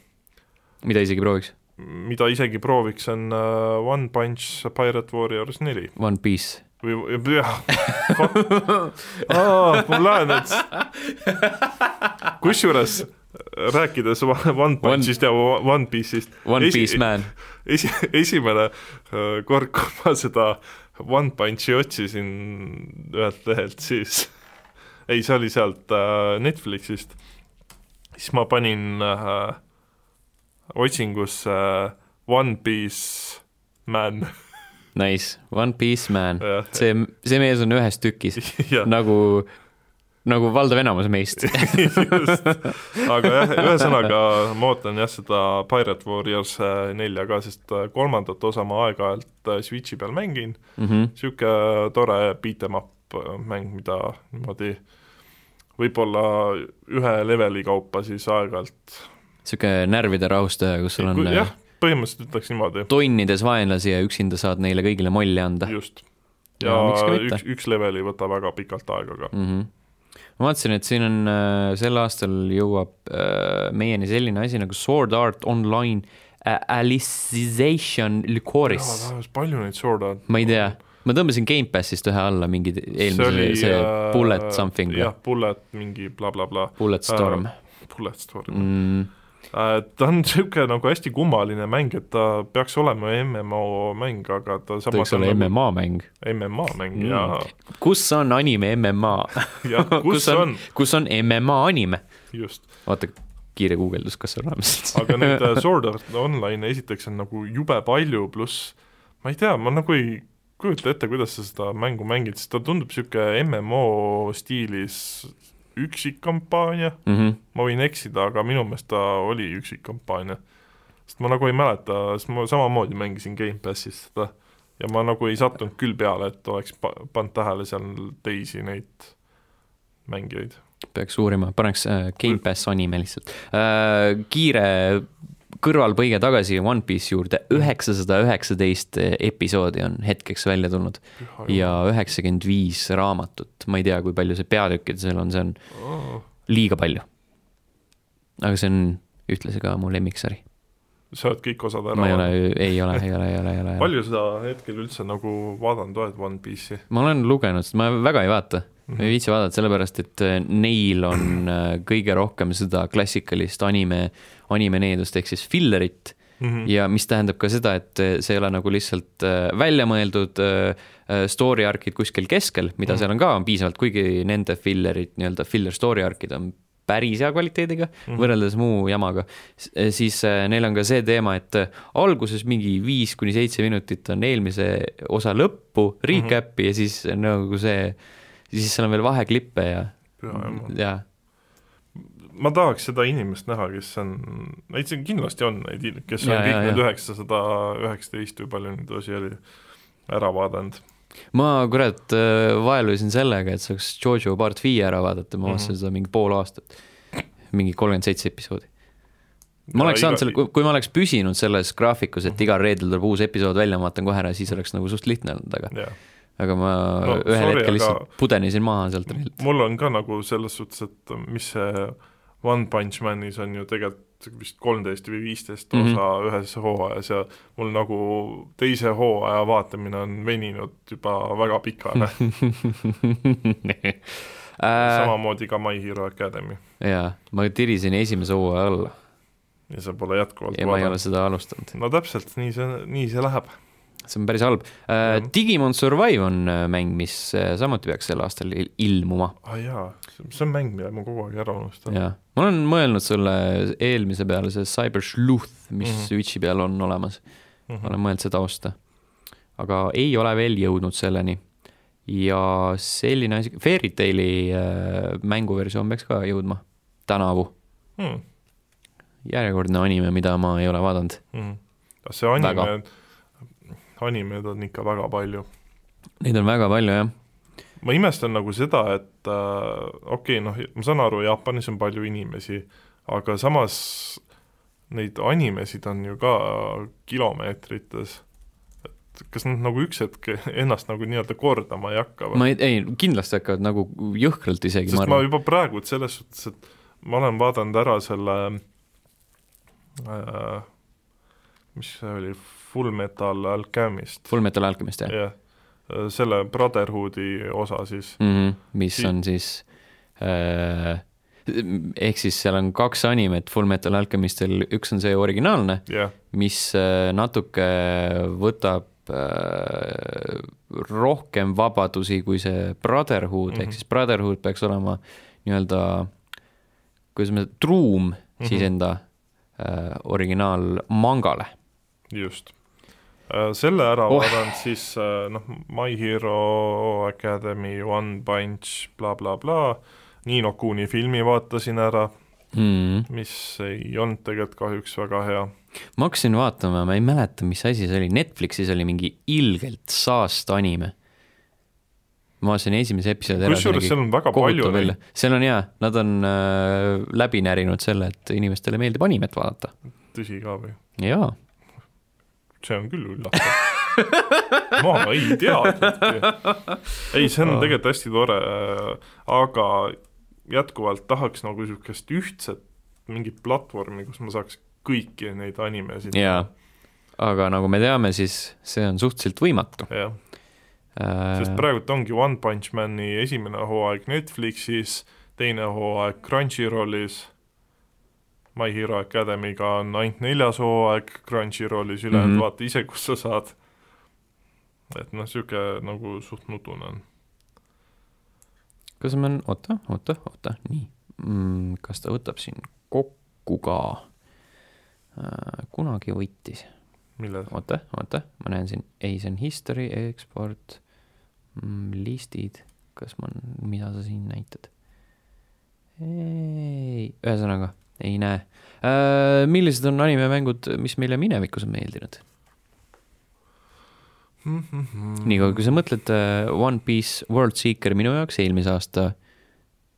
Speaker 1: mida isegi prooviks,
Speaker 2: mida isegi prooviks, on äh, One Punch Pirate Warriors neli.
Speaker 1: One Piece.
Speaker 2: või, jah, mul läheb nüüd, kusjuures rääkides One Punchist ja One Piece'ist,
Speaker 1: One
Speaker 2: Esi-
Speaker 1: Piece Man,
Speaker 2: esi-, esimene äh, kord, kui ma seda One Punchi otsisin ühelt lehelt, siis ei, see oli sealt äh, Netflixist, siis ma panin äh, otsingusse äh, One Piece Man, <laughs>
Speaker 1: nice, One Piece Man, see, see mees on ühes tükis. <laughs> Nagu, nagu valdav enamus meist. <laughs>
Speaker 2: aga jah, ühesõnaga ma ootan jah seda Pirate Warriors äh, nelja ka, sest äh, kolmandat osa ma aeg-ajalt äh, Switchi peal mängin,
Speaker 1: Mhm.
Speaker 2: niisugune tore beat em up mäng, mida niimoodi võib-olla ühe leveli kaupa siis aeg-ajalt
Speaker 1: sihuke närvide rahustaja, kus sul on
Speaker 2: jah, põhimõtteliselt ütleks niimoodi,
Speaker 1: tonnides vaenlasi ja üksinda saad neile kõigile molli anda
Speaker 2: just.
Speaker 1: Ja
Speaker 2: ja üks, üks level ei võta väga pikalt aega ka.
Speaker 1: mm. -hmm. ma vaatasin, et siin on äh, sel aastal jõuab äh, meieni selline asi nagu Sword Art Online äh, Alicization Lycoris.
Speaker 2: palju neid Sword Art
Speaker 1: ma ei tea, ma tõmbasin Gamepassist ühe alla mingi eelmise, see, see
Speaker 2: äh,
Speaker 1: Bullet something,
Speaker 2: jah, Bullet mingi blablabla bla,,
Speaker 1: Bullet Storm
Speaker 2: Bullet Storm
Speaker 1: mm,.
Speaker 2: Äh, ta on niisugune nagu hästi kummaline mäng, et ta peaks olema MMO mäng, aga ta
Speaker 1: ta
Speaker 2: samas
Speaker 1: võiks olla
Speaker 2: nagu
Speaker 1: MMA mäng.
Speaker 2: MMA mäng
Speaker 1: Mm.
Speaker 2: ja,
Speaker 1: kus on anime MMA?
Speaker 2: ja kus on,
Speaker 1: kus on MMA anime?
Speaker 2: just,
Speaker 1: vaata, kiire guugeldus, kas on olemas
Speaker 2: aga neid äh, <laughs> Sword Art Online'e esiteks on nagu jube palju, pluss ma ei tea, ma nagu ei kujuta ette, kuidas sa seda mängu mängid, sest ta tundub niisugune MMO stiilis üksikkampaania,
Speaker 1: mm. -hmm.
Speaker 2: ma võin eksida, aga minu meelest ta oli üksikkampaania. sest ma nagu ei mäleta, sest ma samamoodi mängisin Gamepassis seda ja ma nagu ei sattunud küll peale, et oleks pa- pannud tähele seal teisi neid mängijaid.
Speaker 1: peaks uurima, paneks äh, Gamepass anime lihtsalt äh,. kiire kõrvalpõige tagasi One Piece juurde, üheksasada üheksateist episoodi on hetkeks välja tulnud. Ja üheksakümmend viis raamatut, ma ei tea, kui palju see peatükkide seal on, see on liiga palju. aga see on ühtlasi ka mu lemmiksari.
Speaker 2: sa oled kõik osad ära
Speaker 1: ma ei ole, ei ole, ei ole, ei ole,
Speaker 2: palju sa hetkel üldse nagu vaadanud oled One Piece'i?
Speaker 1: Ma olen lugenud, sest ma väga ei vaata. Ma ei viitsi vaadata, sellepärast et äh, neil on äh, kõige rohkem seda klassikalist anime, animeneedust ehk siis fillerit
Speaker 2: mm -hmm.
Speaker 1: ja mis tähendab ka seda, et äh, see ei ole nagu lihtsalt välja mõeldud story arc'id kuskil keskel, mida
Speaker 2: Mhm.
Speaker 1: seal on ka, on piisavalt, kuigi nende fillerid, nii-öelda filler story arc'id on päris hea kvaliteediga mm -hmm. võrreldes muu jamaga, siis neil on ka see teema, et alguses mingi viis kuni seitse minutit on eelmise osa lõppu, recap'i ja siis nagu see, siis seal on veel vaheklippe ja, ja
Speaker 2: ma tahaks seda inimest näha, kes on, neid siin kindlasti on neid, kes on
Speaker 1: Ja,
Speaker 2: kõik
Speaker 1: ja,
Speaker 2: need
Speaker 1: ja.
Speaker 2: üheksasada üheksateist või palju neid osi oli ära vaadanud.
Speaker 1: ma kurat äh, vaelusin sellega, et saaks Jojo part viie ära vaadata, ma
Speaker 2: Mhm.
Speaker 1: vaatasin seda mingi pool aastat. mingi kolmkümmend seitse episoodi. ma oleks saanud selle, kui ma oleks püsinud selles graafikus, et igal reedel tuleb uus episood välja, ma vaatan kohe ära, siis oleks nagu suht lihtne olnud, aga,
Speaker 2: jah,
Speaker 1: aga ma
Speaker 2: No
Speaker 1: ühel
Speaker 2: sorry,
Speaker 1: hetkel
Speaker 2: aga-
Speaker 1: lihtsalt pudenesin maha sealt reelt.
Speaker 2: mul on ka nagu selles suhtes, et mis see One Punch Manis on ju tegelikult vist kolmteist või viisteist
Speaker 1: Mhm.
Speaker 2: osa ühes hooajas ja mul nagu teise hooaja vaatamine on veninud juba väga pikale, <laughs>
Speaker 1: Äh,
Speaker 2: samamoodi ka My Hero Academy
Speaker 1: jaa, ma tirisin esimese hooaja alla
Speaker 2: ja see pole jätkuvalt
Speaker 1: ja ma ei ole seda alustanud.
Speaker 2: no täpselt, nii see, nii see läheb.
Speaker 1: See on päris halb
Speaker 2: Jah..
Speaker 1: Digimon Survive on äh, mäng, mis äh, samuti peaks sel aastal il- ilmuma
Speaker 2: aa ah, jaa, see on mäng, mille ma kogu aeg ära unustan.
Speaker 1: jaa, ma olen mõelnud selle eelmise peale, see Cyber Sleuth, mis mm. -hmm. Switchi peal on olemas,
Speaker 2: Mhm.
Speaker 1: olen mõelnud seda osta. aga ei ole veel jõudnud selleni. ja selline asi, Fairy Taili mänguversioon peaks ka jõudma tänavu.
Speaker 2: Hmm.
Speaker 1: järjekordne anime, mida ma ei ole vaadanud.
Speaker 2: Mm. see anime, animeid on ikka väga palju.
Speaker 1: Neid on väga palju, jah.
Speaker 2: ma imestan nagu seda, et äh, okei okay,, noh, ma saan aru, Jaapanis on palju inimesi, aga samas neid animesid on ju ka kilomeetrites. et kas nad nagu üks hetk ennast nagu nii-öelda kordama ei hakka või?
Speaker 1: ma ei, ei, kindlasti hakkavad nagu jõhkralt isegi, ma
Speaker 2: ma
Speaker 1: arvan.
Speaker 2: juba praegu, et selles suhtes, et ma olen vaadanud ära selle äh, mis see oli, Full Metal Alchemist,
Speaker 1: Full Metal Alchemist, jah
Speaker 2: jah, selle Brotherhoodi osa siis,
Speaker 1: mm. -hmm, mis
Speaker 2: Si-
Speaker 1: on siis äh, ehk siis seal on kaks animet Full Metal Alchemistil, üks on see originaalne,
Speaker 2: jah,
Speaker 1: mis äh, natuke võtab äh, rohkem vabadusi kui see Brotherhood mm
Speaker 2: Mhm.
Speaker 1: -hmm. ehk siis Brotherhood peaks olema nii-öelda, kuidas me, truum mm -hmm. siis
Speaker 2: Mhm.
Speaker 1: enda äh, originaalmangale.
Speaker 2: just. Selle ära
Speaker 1: Oh.
Speaker 2: oh. vaadanud siis äh, noh, My Hero Academy, One Punch bla,, blablabla, Nino Kuni filmi vaatasin ära,
Speaker 1: Mm.
Speaker 2: mis ei olnud tegelikult kahjuks väga hea.
Speaker 1: ma hakkasin vaatama, ma ei mäleta, mis asi see oli, Netflixis oli mingi ilgelt saast anime. ma vaatasin esimese episoodi ära.
Speaker 2: kusjuures seal on väga palju neid,
Speaker 1: seal on jaa, nad on äh, läbi närinud selle, et inimestele meeldib animet vaadata.
Speaker 2: tõsi ka või?
Speaker 1: jaa,
Speaker 2: see on küll üllatav. ma ei teadnudki. ei, see on tegelikult hästi tore, aga jätkuvalt tahaks nagu niisugust ühtset mingit platvormi, kus ma saaks kõiki neid animesid
Speaker 1: jaa. aga nagu me teame, siis see on suhteliselt võimatu
Speaker 2: jah,
Speaker 1: äh,
Speaker 2: sest. praegult ongi One Punch Mani esimene hooaeg Netflixis, teine hooaeg Crunchyrollis, My Hero Academy'ga on ainult neljas hooaeg Crunchyrollis, ülejäänud mm. -hmm. vaata ise, kus sa saad. et noh, niisugune nagu suht nutune on.
Speaker 1: kas ma, oota, oota, oota, nii, mm,, kas ta võtab siin kokku ka äh,, kunagi võitis, oota, oota, ma näen siin, ei, see on history, export mm,, listid, kas ma, mida sa siin näitad? ei, ühesõnaga ei näe äh,. millised on animemängud, mis meile minevikus on meeldinud? niikaua, kui sa mõtled äh, One Piece World Seeker minu jaoks eelmise aasta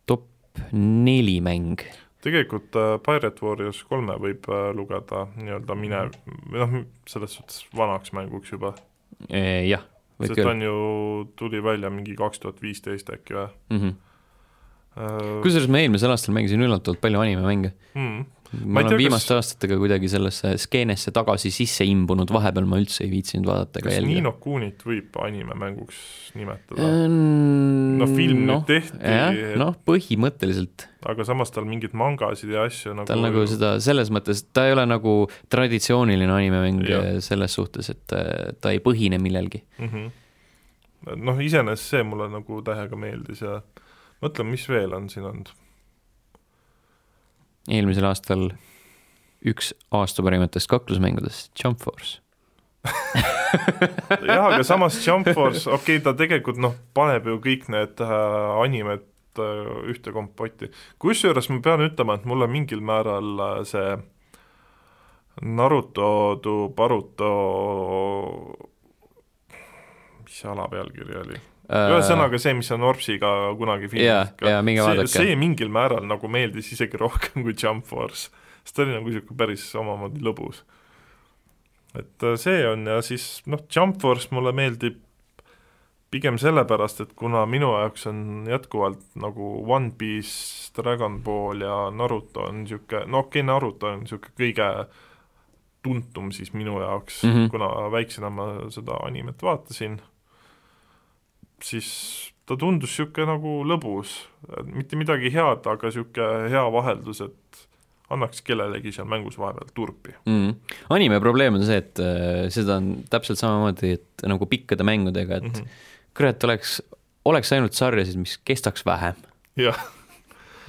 Speaker 1: top neli mäng.
Speaker 2: tegelikult äh, Pirate Warriors kolme võib äh, lugeda nii-öelda mine-, noh, selles suhtes vanaks mänguks juba,
Speaker 1: jah, võib
Speaker 2: sest
Speaker 1: küll
Speaker 2: on ju, tuli välja mingi kaks tuhat viisteist äkki või
Speaker 1: mm. -hmm.
Speaker 2: äh,.
Speaker 1: kusjuures ma eelmisel aastal mängisin üllatavalt palju animemänge.
Speaker 2: mm,
Speaker 1: ma olen
Speaker 2: tea,
Speaker 1: viimaste
Speaker 2: kas-
Speaker 1: aastatega kuidagi sellesse skeenesse tagasi sisse imbunud, vahepeal ma üldse ei viitsinud vaadata ega
Speaker 2: kas
Speaker 1: jälgida.
Speaker 2: Nino Kunit võib animemänguks nimetada?
Speaker 1: no
Speaker 2: no film nüüd tehti,
Speaker 1: jah,
Speaker 2: et-
Speaker 1: noh, põhimõtteliselt
Speaker 2: aga samas tal mingeid mangasid ja asju nagu
Speaker 1: tal nagu seda selles mõttes, ta ei ole nagu traditsiooniline animemäng selles suhtes, et äh, ta ei põhine millelgi.
Speaker 2: mm. -hmm. noh, iseenesest see mulle nagu täiega meeldis ja mõtlen, mis veel on siin olnud.
Speaker 1: eelmisel aastal üks aasta parimatest kaklusmängudest, Jump Force.
Speaker 2: jah, aga samas Jump Force, okei okay,, ta tegelikult noh, paneb ju kõik need äh, animed äh, ühte kompotti. kusjuures ma pean ütlema, et mulle mingil määral äh, see Naruto tu Baruto, mis see ala pealkiri oli? Ühesõnaga see, mis on Orpsiga kunagi
Speaker 1: Jaa, jaa, minge
Speaker 2: see,
Speaker 1: vaadake.
Speaker 2: see mingil määral nagu meeldis isegi rohkem kui Jump Force, sest ta oli nagu niisugune päris omamoodi lõbus. et äh, see on ja siis noh, Jump Force mulle meeldib pigem sellepärast, et kuna minu jaoks on jätkuvalt nagu One Piece, Dragon Ball ja Naruto on niisugune, no okei okay,, Naruto on niisugune kõige tuntum siis minu jaoks mm. -hmm. kuna väiksena ma seda animet vaatasin, siis ta tundus niisugune nagu lõbus, mitte midagi head, aga niisugune hea vaheldus, et annaks kellelegi seal mängus vahepeal turpi.
Speaker 1: mm.. anime probleem on see, et äh, seda on täpselt samamoodi, et nagu pikkade mängudega, et mm. -hmm. kurat, oleks, oleks ainult sarjasid, mis kestaks vähem,
Speaker 2: jah <laughs>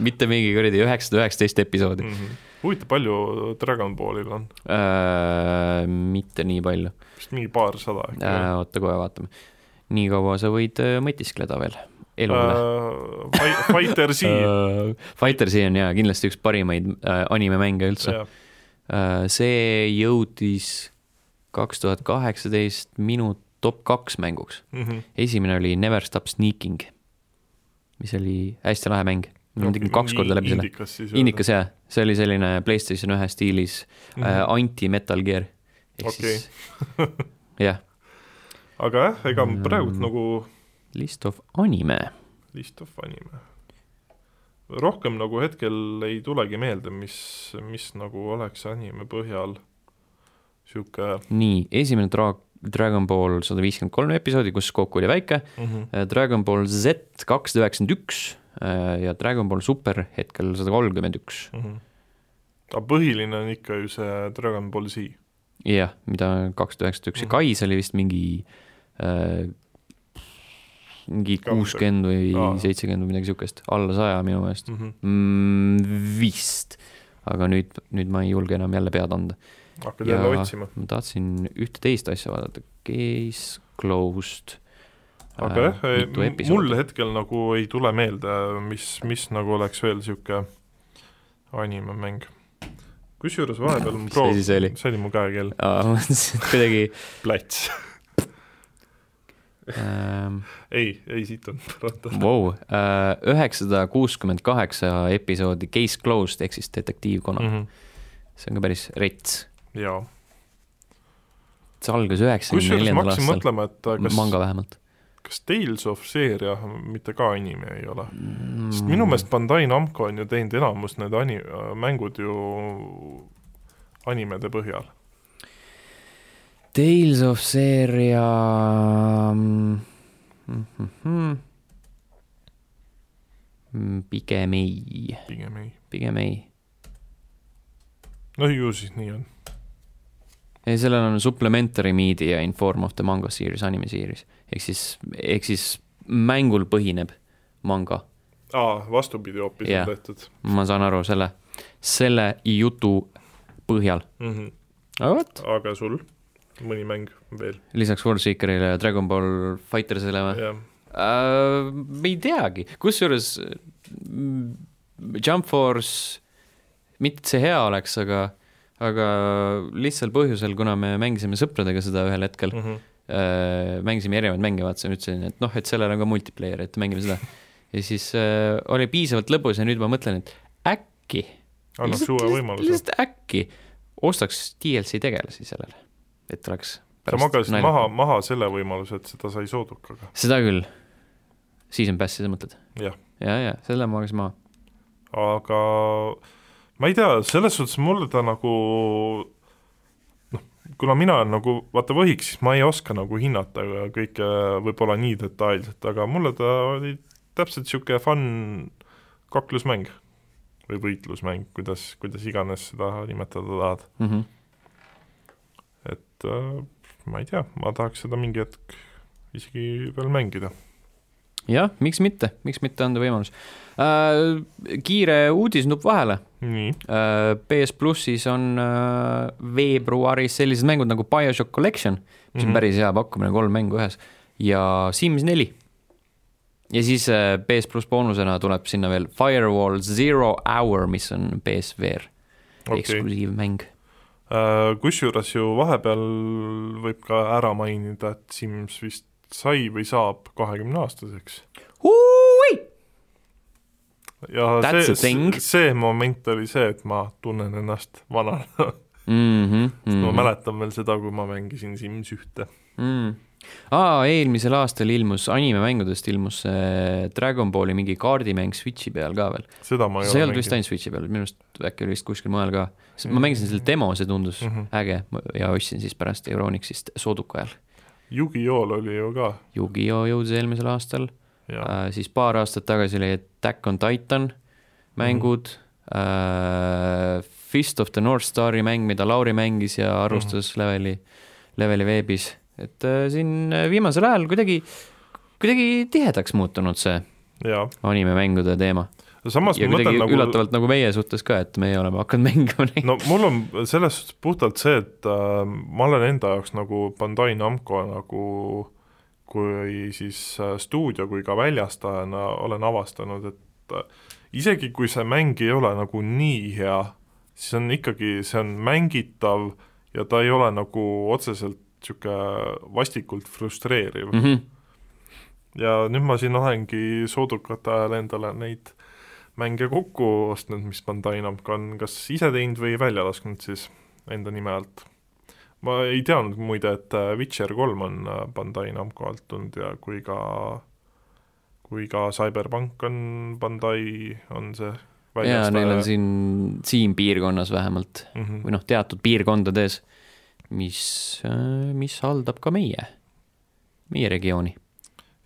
Speaker 1: mitte mingi kuradi üheksasada üheksateist episoodi
Speaker 2: mm -hmm. huvitav, palju Dragon Ballil on?
Speaker 1: äh,. mitte nii palju
Speaker 2: vist mingi paarsada äkki
Speaker 1: äh,, oota kohe vaatame. Nii kaua sa võid äh, mõtiskleda veel elu üle
Speaker 2: äh, Fi- Fighter Z
Speaker 1: uh. <laughs> Fighter Z on jaa, kindlasti üks parimaid äh, animemänge üldse.
Speaker 2: jah,
Speaker 1: Uh, see jõudis kaks tuhat kaheksateist minu top kaks mänguks.
Speaker 2: mhm.
Speaker 1: esimene oli Never Stop Sneaking, mis oli hästi lahe mäng. ma tegin kaks korda läbi selle.
Speaker 2: indikas
Speaker 1: jaa, see oli selline Playstation ühe stiilis mm
Speaker 2: Mhm.
Speaker 1: -hmm. uh, anti-Metal Gear. ehk
Speaker 2: Okei.
Speaker 1: siis <laughs> jah,
Speaker 2: aga jah, ega
Speaker 1: Mm.
Speaker 2: praegult nagu
Speaker 1: List of Anime.
Speaker 2: list of anime rohkem nagu hetkel ei tulegi meelde, mis, mis nagu oleks anime põhjal sihuke
Speaker 1: nii, esimene Dra-, Dragon Ball sada viiskümmend kolm episoodi, kus kokku oli väike.
Speaker 2: mm. -hmm.
Speaker 1: Dragon Ball Z kakssada üheksakümmend üks uh, ja Dragon Ball Super hetkel sada kolmkümmend üks.
Speaker 2: -hmm. aga põhiline on ikka ju see Dragon Ball Z.
Speaker 1: jah, mida kakssada üheksakümmend üks ja
Speaker 2: Mhm.
Speaker 1: Kais oli vist mingi äh, mingi
Speaker 2: Ka-
Speaker 1: kuuskümmend või
Speaker 2: aa.
Speaker 1: seitsekümmend või midagi siukest, alla saja minu meelest
Speaker 2: Mm -hmm.
Speaker 1: mm,. vist, aga nüüd, nüüd ma ei julge enam jälle pead anda.
Speaker 2: hakkad jälle otsima.
Speaker 1: ma tahtsin ühte teist asja vaadata, Case Closed.
Speaker 2: aga jah, mul hetkel nagu ei tule meelde, mis, mis nagu oleks veel sihuke animemäng. kusjuures vahepeal <laughs> ma
Speaker 1: asi see oli?
Speaker 2: mu käekell,
Speaker 1: ma mõtlesin, et kuidagi <laughs>
Speaker 2: plats.
Speaker 1: ähm,,
Speaker 2: ei, ei siit on parata.
Speaker 1: vau, üheksasada kuuskümmend kaheksa episoodi Case Closed ehk siis Detektiiv Conan mm. -hmm. see on ka päris rets.
Speaker 2: jaa,
Speaker 1: see algas üheksakümne neljandal aastal,
Speaker 2: mõtlema, et äh, kas
Speaker 1: manga vähemalt
Speaker 2: kas Tales of seeria mitte ka anime ei ole?
Speaker 1: mm.
Speaker 2: sest minu meelest Bandai Namco on ju teinud enamus need ani-, mängud ju animede põhjal.
Speaker 1: Tales of seeria mm, mm, mm, mm, pigem ei,
Speaker 2: pigem ei.
Speaker 1: pigem ei.
Speaker 2: no ju siis nii on.
Speaker 1: ei, sellel on supplementary media in form of the manga series, anime series. ehk siis, ehk siis mängul põhineb manga
Speaker 2: aa, vastupidi hoopis
Speaker 1: Jah.
Speaker 2: on tehtud
Speaker 1: ma saan aru selle, selle jutu põhjal.
Speaker 2: mm. -hmm.
Speaker 1: aga vot,
Speaker 2: aga sul mõni mäng veel?
Speaker 1: lisaks Worldseekerile ja Dragon Ball Fightersile või?
Speaker 2: jah,
Speaker 1: äh,. ei teagi, kusjuures mm, Jump Force, mitte see hea oleks, aga, aga lihtsal põhjusel, kuna me mängisime sõpradega seda ühel hetkel
Speaker 2: mm, -hmm.
Speaker 1: äh, mängisime erinevaid mänge, vaatasin, ütlesin, et noh, et sellel on ka multiplayer, et mängime seda. ja siis äh, oli piisavalt lõbus ja nüüd ma mõtlen, et äkki,
Speaker 2: annaks uue võimaluse.
Speaker 1: lihtsalt äkki ostaks DLC tegelasi sellele, et oleks
Speaker 2: sa magasid maha, maha selle võimaluse, et seda sai soodukaga.
Speaker 1: seda küll. Season Passi sa mõtled?
Speaker 2: jah,
Speaker 1: ja, ja selle ma magasin maha.
Speaker 2: aga ma ei tea, selles suhtes mulle ta nagu noh, kuna mina olen nagu vaata võhik, siis ma ei oska nagu hinnata kõike võib-olla nii detailselt, aga mulle ta oli täpselt niisugune fun kaklusmäng või võitlusmäng, kuidas, kuidas iganes seda nimetada tahad,
Speaker 1: mm. -hmm.
Speaker 2: Et äh, ma ei tea, ma tahaks seda mingi hetk isegi veel mängida.
Speaker 1: jah, miks mitte, miks mitte anda võimalus äh,. kiire uudisnupp vahele
Speaker 2: nii,
Speaker 1: äh,. PS plussis on äh, veebruaris sellised mängud nagu BioShock Collection, mis mm -hmm.
Speaker 2: Mhm.
Speaker 1: on päris hea pakkumine, kolm mängu ühes ja Sims neli. ja siis äh, PS pluss boonusena tuleb sinna veel Firewall Zero Hour, mis on PSVR okay. eksklusiivmäng.
Speaker 2: Kusjuures ju vahepeal võib ka ära mainida, et Sims vist sai või saab kahekümne aastaseks. ja
Speaker 1: That's
Speaker 2: see see moment oli see, et ma tunnen ennast vanana
Speaker 1: Mm -hmm,
Speaker 2: mm., ma mäletan veel seda, kui ma mängisin Sims ühte.
Speaker 1: mm.. aa, eelmisel aastal ilmus animemängudest ilmus see Dragon Balli mingi kaardimäng Switchi peal ka veel.
Speaker 2: seda ma ei
Speaker 1: see ei
Speaker 2: ole
Speaker 1: olnud vist
Speaker 2: mänginud.
Speaker 1: ainult Switchi peal, minu arust äkki oli vist kuskil mujal ka. ma mängisin selle demo, see tundus mm
Speaker 2: Mhm.
Speaker 1: -hmm. äge ja ostsin siis pärast Euronixist sooduka ajal.
Speaker 2: Yugi-Oh oli ju ka
Speaker 1: Yu-Gi-Oh jõudis eelmisel aastal, äh, siis paar aastat tagasi oli Attack on Titan mängud mm, -hmm. äh, Fist of the North Stari mäng, mida Lauri mängis ja arvustas mm -hmm. leveli, leveli veebis, et äh, siin äh, viimasel ajal kuidagi, kuidagi tihedaks muutunud see animemängude teema.
Speaker 2: Samas
Speaker 1: ja kuidagi nagu... üllatavalt nagu meie suhtes ka, et meie oleme hakanud mängima neid. No
Speaker 2: mul on selles suhtes puhtalt see, et äh, ma olen enda jaoks nagu Bandai Namco nagu kui siis äh, stuudio kui ka väljastajana olen avastanud, et äh, isegi kui see mäng ei ole nagu nii hea, siis on ikkagi, see on mängitav ja ta ei ole nagu otseselt niisugune vastikult frustreeriv mm.
Speaker 1: Mm -hmm.
Speaker 2: ja nüüd ma siin olengi soodukate ajal endale neid mänge kokku ostnud, mis Bandai Namco on kas ise teinud või välja lasknud siis enda nime alt. ma ei teadnud muide, et äh, Witcher kolm on äh, Bandai Namco alt tulnud ja kui ka kui ka Cyberpunk on Bandai, on see
Speaker 1: ja neil on siin, siin piirkonnas vähemalt
Speaker 2: mm -hmm.
Speaker 1: või noh, teatud piirkondades, mis, mis haldab ka meie, meie regiooni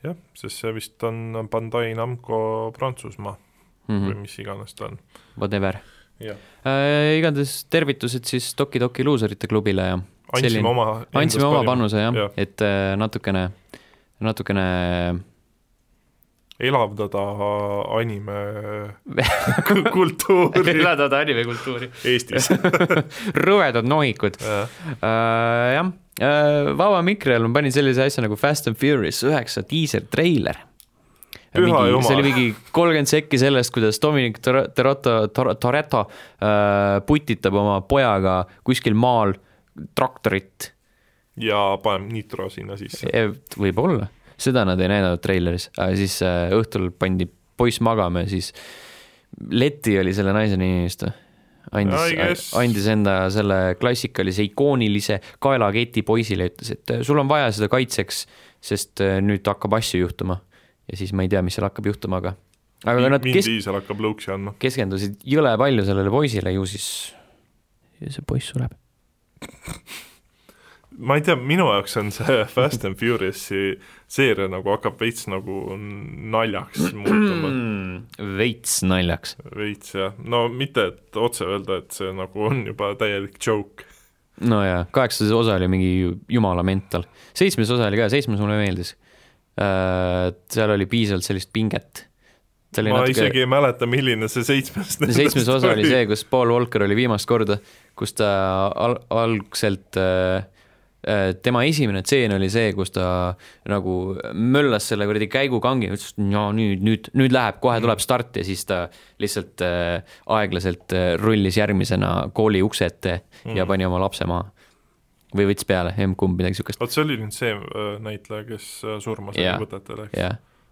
Speaker 2: jah, sest see vist on Bandai Namco Prantsusmaa mm
Speaker 1: mm.
Speaker 2: -hmm. või
Speaker 1: -hmm.
Speaker 2: mis iganes ta on.
Speaker 1: Whatever äh,. igatahes tervitused siis Toki Toki luuserite klubile ja
Speaker 2: andsime
Speaker 1: Selline-
Speaker 2: oma
Speaker 1: andsime oma panuse jah ja., et äh, natukene, natukene <laughs> <laughs>
Speaker 2: elavdada anime kultuuri
Speaker 1: elavdada animekultuuri.
Speaker 2: Eestis. <laughs>
Speaker 1: rõvedad nohikud uh,. jah uh,, Vaba Mikri all ma panin sellise asja nagu Fast and Furious üheksa diisertreiler.
Speaker 2: Püha jumal.
Speaker 1: see oli mingi kolmkümmend sekki sellest, kuidas Dominic Tor- Toretto, Toretto uh, putitab oma pojaga kuskil maal traktorit.
Speaker 2: ja paneb nitro sinna sisse.
Speaker 1: võib-olla, seda nad ei näidanud treileris, aga siis uh, õhtul pandi poiss magama ja siis Leti oli selle naise nimi vist või? Andis andis enda selle klassikalise ikoonilise kaelaketi poisile, ütles, et äh, sul on vaja seda kaitseks, sest äh, nüüd hakkab asju juhtuma. ja siis ma ei tea, mis seal hakkab juhtuma, aga, aga nad kes, keskendusid jõle palju sellele poisile, ju siis see poiss sureb. <laughs>
Speaker 2: ma ei tea, minu jaoks on see <laughs> Fast and Furious'i seeria nagu hakkab veits nagu naljaks <clears throat> muutuma,
Speaker 1: veits naljaks.
Speaker 2: veits jah, no mitte, et otse öelda, et see nagu on juba täielik joke.
Speaker 1: no jaa, kaheksas osa oli mingi jumala mental, seitsmes osa oli ka, seitsmes mulle meeldis. seal oli piisavalt sellist pinget
Speaker 2: ma
Speaker 1: natuke
Speaker 2: isegi ei mäleta, milline see seitsmes
Speaker 1: seitsmes osa oli see, kus Paul Walker oli viimast korda, kus ta al algselt äh, äh, tema esimene tseen oli see, kus ta nagu möllas selle kuradi käigukangi, ütles, et no nüüd, nüüd, nüüd läheb, kohe tuleb start ja siis ta lihtsalt äh, aeglaselt äh, rullis järgmisena kooli ukse ette mm. ja pani oma lapse maha. või võttis peale, emb-kumb, midagi siukest,
Speaker 2: vot see oli nüüd see äh, näitleja, kes äh, surma sai
Speaker 1: Jaa.
Speaker 2: võtetel, eks?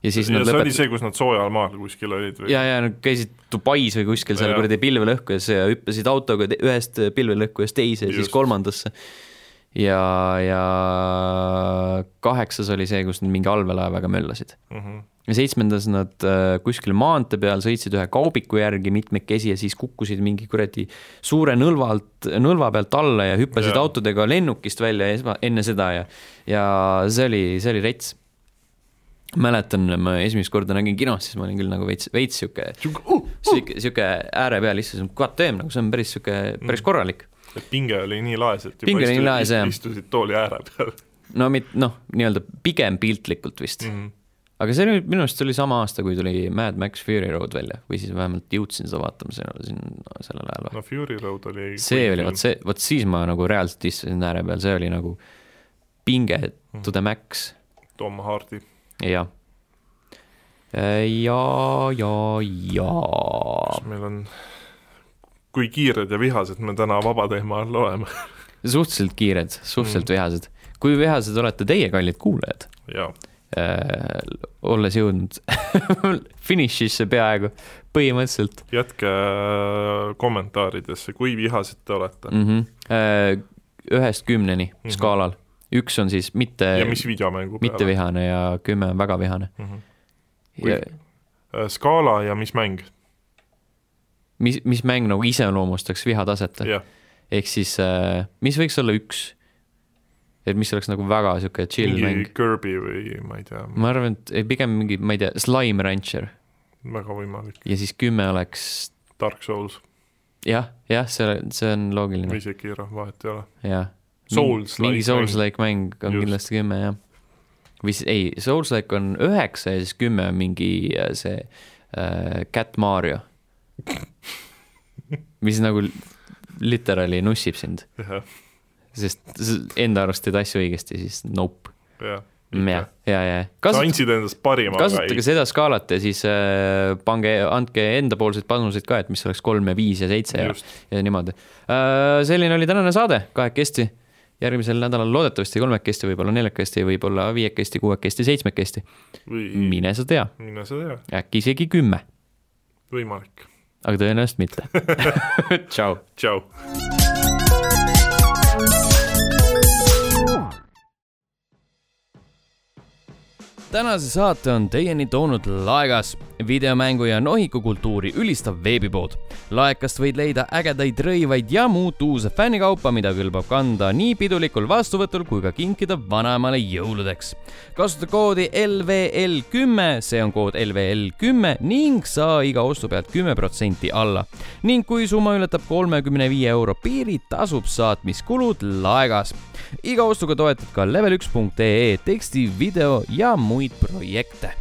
Speaker 1: ja siis
Speaker 2: ja
Speaker 1: nad
Speaker 2: see oli
Speaker 1: lõpetasid,
Speaker 2: see, kus nad soojal maal kuskil olid või?
Speaker 1: ja, ja nad käisid Dubais või kuskil seal kuradi pilvelõhkujas ja hüppasid autoga ühest pilvelõhkujast teise ja siis kolmandasse. ja, ja kaheksas oli see, kus nad mingi allveelaevaga möllasid.
Speaker 2: mm. -hmm.
Speaker 1: ja seitsmendas nad äh, kuskil maantee peal sõitsid ühe kaubiku järgi mitmekesi ja siis kukkusid mingi kuradi suure nõlva alt, nõlva pealt alla ja hüppasid
Speaker 2: Jaa.
Speaker 1: autodega lennukist välja esma, enne seda ja, ja see oli, see oli rets. mäletan, ma esimest korda nägin kinos, siis ma olin küll nagu veits, veits sihuke,
Speaker 2: Uh,
Speaker 1: sihuke, sihuke ääre peal istusin, god damn, nagu see on päris sihuke, päris korralik.
Speaker 2: Et pinge oli nii laes, et
Speaker 1: oli nii laes,
Speaker 2: istusid tooli ääre peal
Speaker 1: no mit-, noh, nii-öelda pigem piltlikult vist
Speaker 2: mm. -hmm.
Speaker 1: aga see oli minu arust oli sama aasta, kui tuli Mad Max Fury Road välja või siis vähemalt jõudsin seda vaatama siin, siin sellel ajal
Speaker 2: no Fury Road oli
Speaker 1: see oli, vot see, vot siis ma nagu reaalselt istusin ääre peal, see oli nagu pinge to the max,
Speaker 2: Tom Hardy.
Speaker 1: jah. ja, ja, ja
Speaker 2: kas meil on, kui kiired ja vihased me täna vaba teema all oleme
Speaker 1: suhteliselt kiired, suhteliselt mm. vihased. kui vihased olete teie, kallid kuulajad äh,, olles jõudnud <laughs> finišisse peaaegu, põhimõtteliselt
Speaker 2: jätke äh, kommentaaridesse, kui vihased te olete mm.
Speaker 1: mm. -hmm. ühest kümneni mm. -hmm. skaalal, üks on siis mitte
Speaker 2: ja, mis videomängu
Speaker 1: mitte
Speaker 2: peale
Speaker 1: vihane ja kümme on väga vihane
Speaker 2: mm. -hmm.
Speaker 1: ja
Speaker 2: Äh, skaala ja mis mäng,
Speaker 1: mis, mis mäng nagu iseloomustaks vihataset,
Speaker 2: jah,
Speaker 1: ehk siis äh, mis võiks olla üks, et mis oleks nagu väga sihuke chill
Speaker 2: mingi
Speaker 1: mäng,
Speaker 2: Kirby või ma ei tea,
Speaker 1: ma arvan, et ei, pigem mingi, ma ei tea, Slime Rancher.
Speaker 2: Väga võimalik,
Speaker 1: ja siis kümme oleks
Speaker 2: Dark Souls.
Speaker 1: Jah, jah, see, see on loogiline.
Speaker 2: Või Sekiro, vahet ei ole.
Speaker 1: jah.
Speaker 2: Souls-like
Speaker 1: mingi Souls-like mäng on
Speaker 2: Just.
Speaker 1: kindlasti kümme jah. või siis ei, Souls-like on üheksa ja siis kümme on mingi äh, see äh, Cat Mario, <laughs> mis nagu literaali nussib sind, sest enda arust teed asju õigesti, siis nope.
Speaker 2: jah.
Speaker 1: ja, ja, ja
Speaker 2: sa andsid endast parima,
Speaker 1: kasutage seda skaalat ja siis äh, pange, andke endapoolseid panuseid ka, et mis oleks kolm ja viis ja seitse ja ja niimoodi äh,. selline oli tänane saade, kahekesti. järgmisel nädalal loodetavasti kolmekesti, võib-olla neljakesti, võib-olla viiekesti, kuuekesti, seitsmekesti. mine sa tea,
Speaker 2: mine sa tea,
Speaker 1: äkki isegi kümme,
Speaker 2: võimalik.
Speaker 1: Aga tõenäoliselt mitte. <laughs> tšau.
Speaker 2: tšau.
Speaker 1: Tänase saate on teieni toonud Laegas, videomängu ja nohikukultuuri ülistav veebipood. laekast võid leida ägedaid rõivaid ja muud uuse fännikaupa, mida kõlbab kanda nii pidulikul vastuvõtul kui ka kinkida vanaemale jõuludeks. kasuta koodi LVL kümme, see on kood LVL kümme ning saa iga ostu pealt kümme protsenti alla. ning kui summa ületab kolmekümne viie euro piiri, tasub saatmiskulud Laegas. iga ostuga toetad ka level1.ee teksti, video ja muid projekte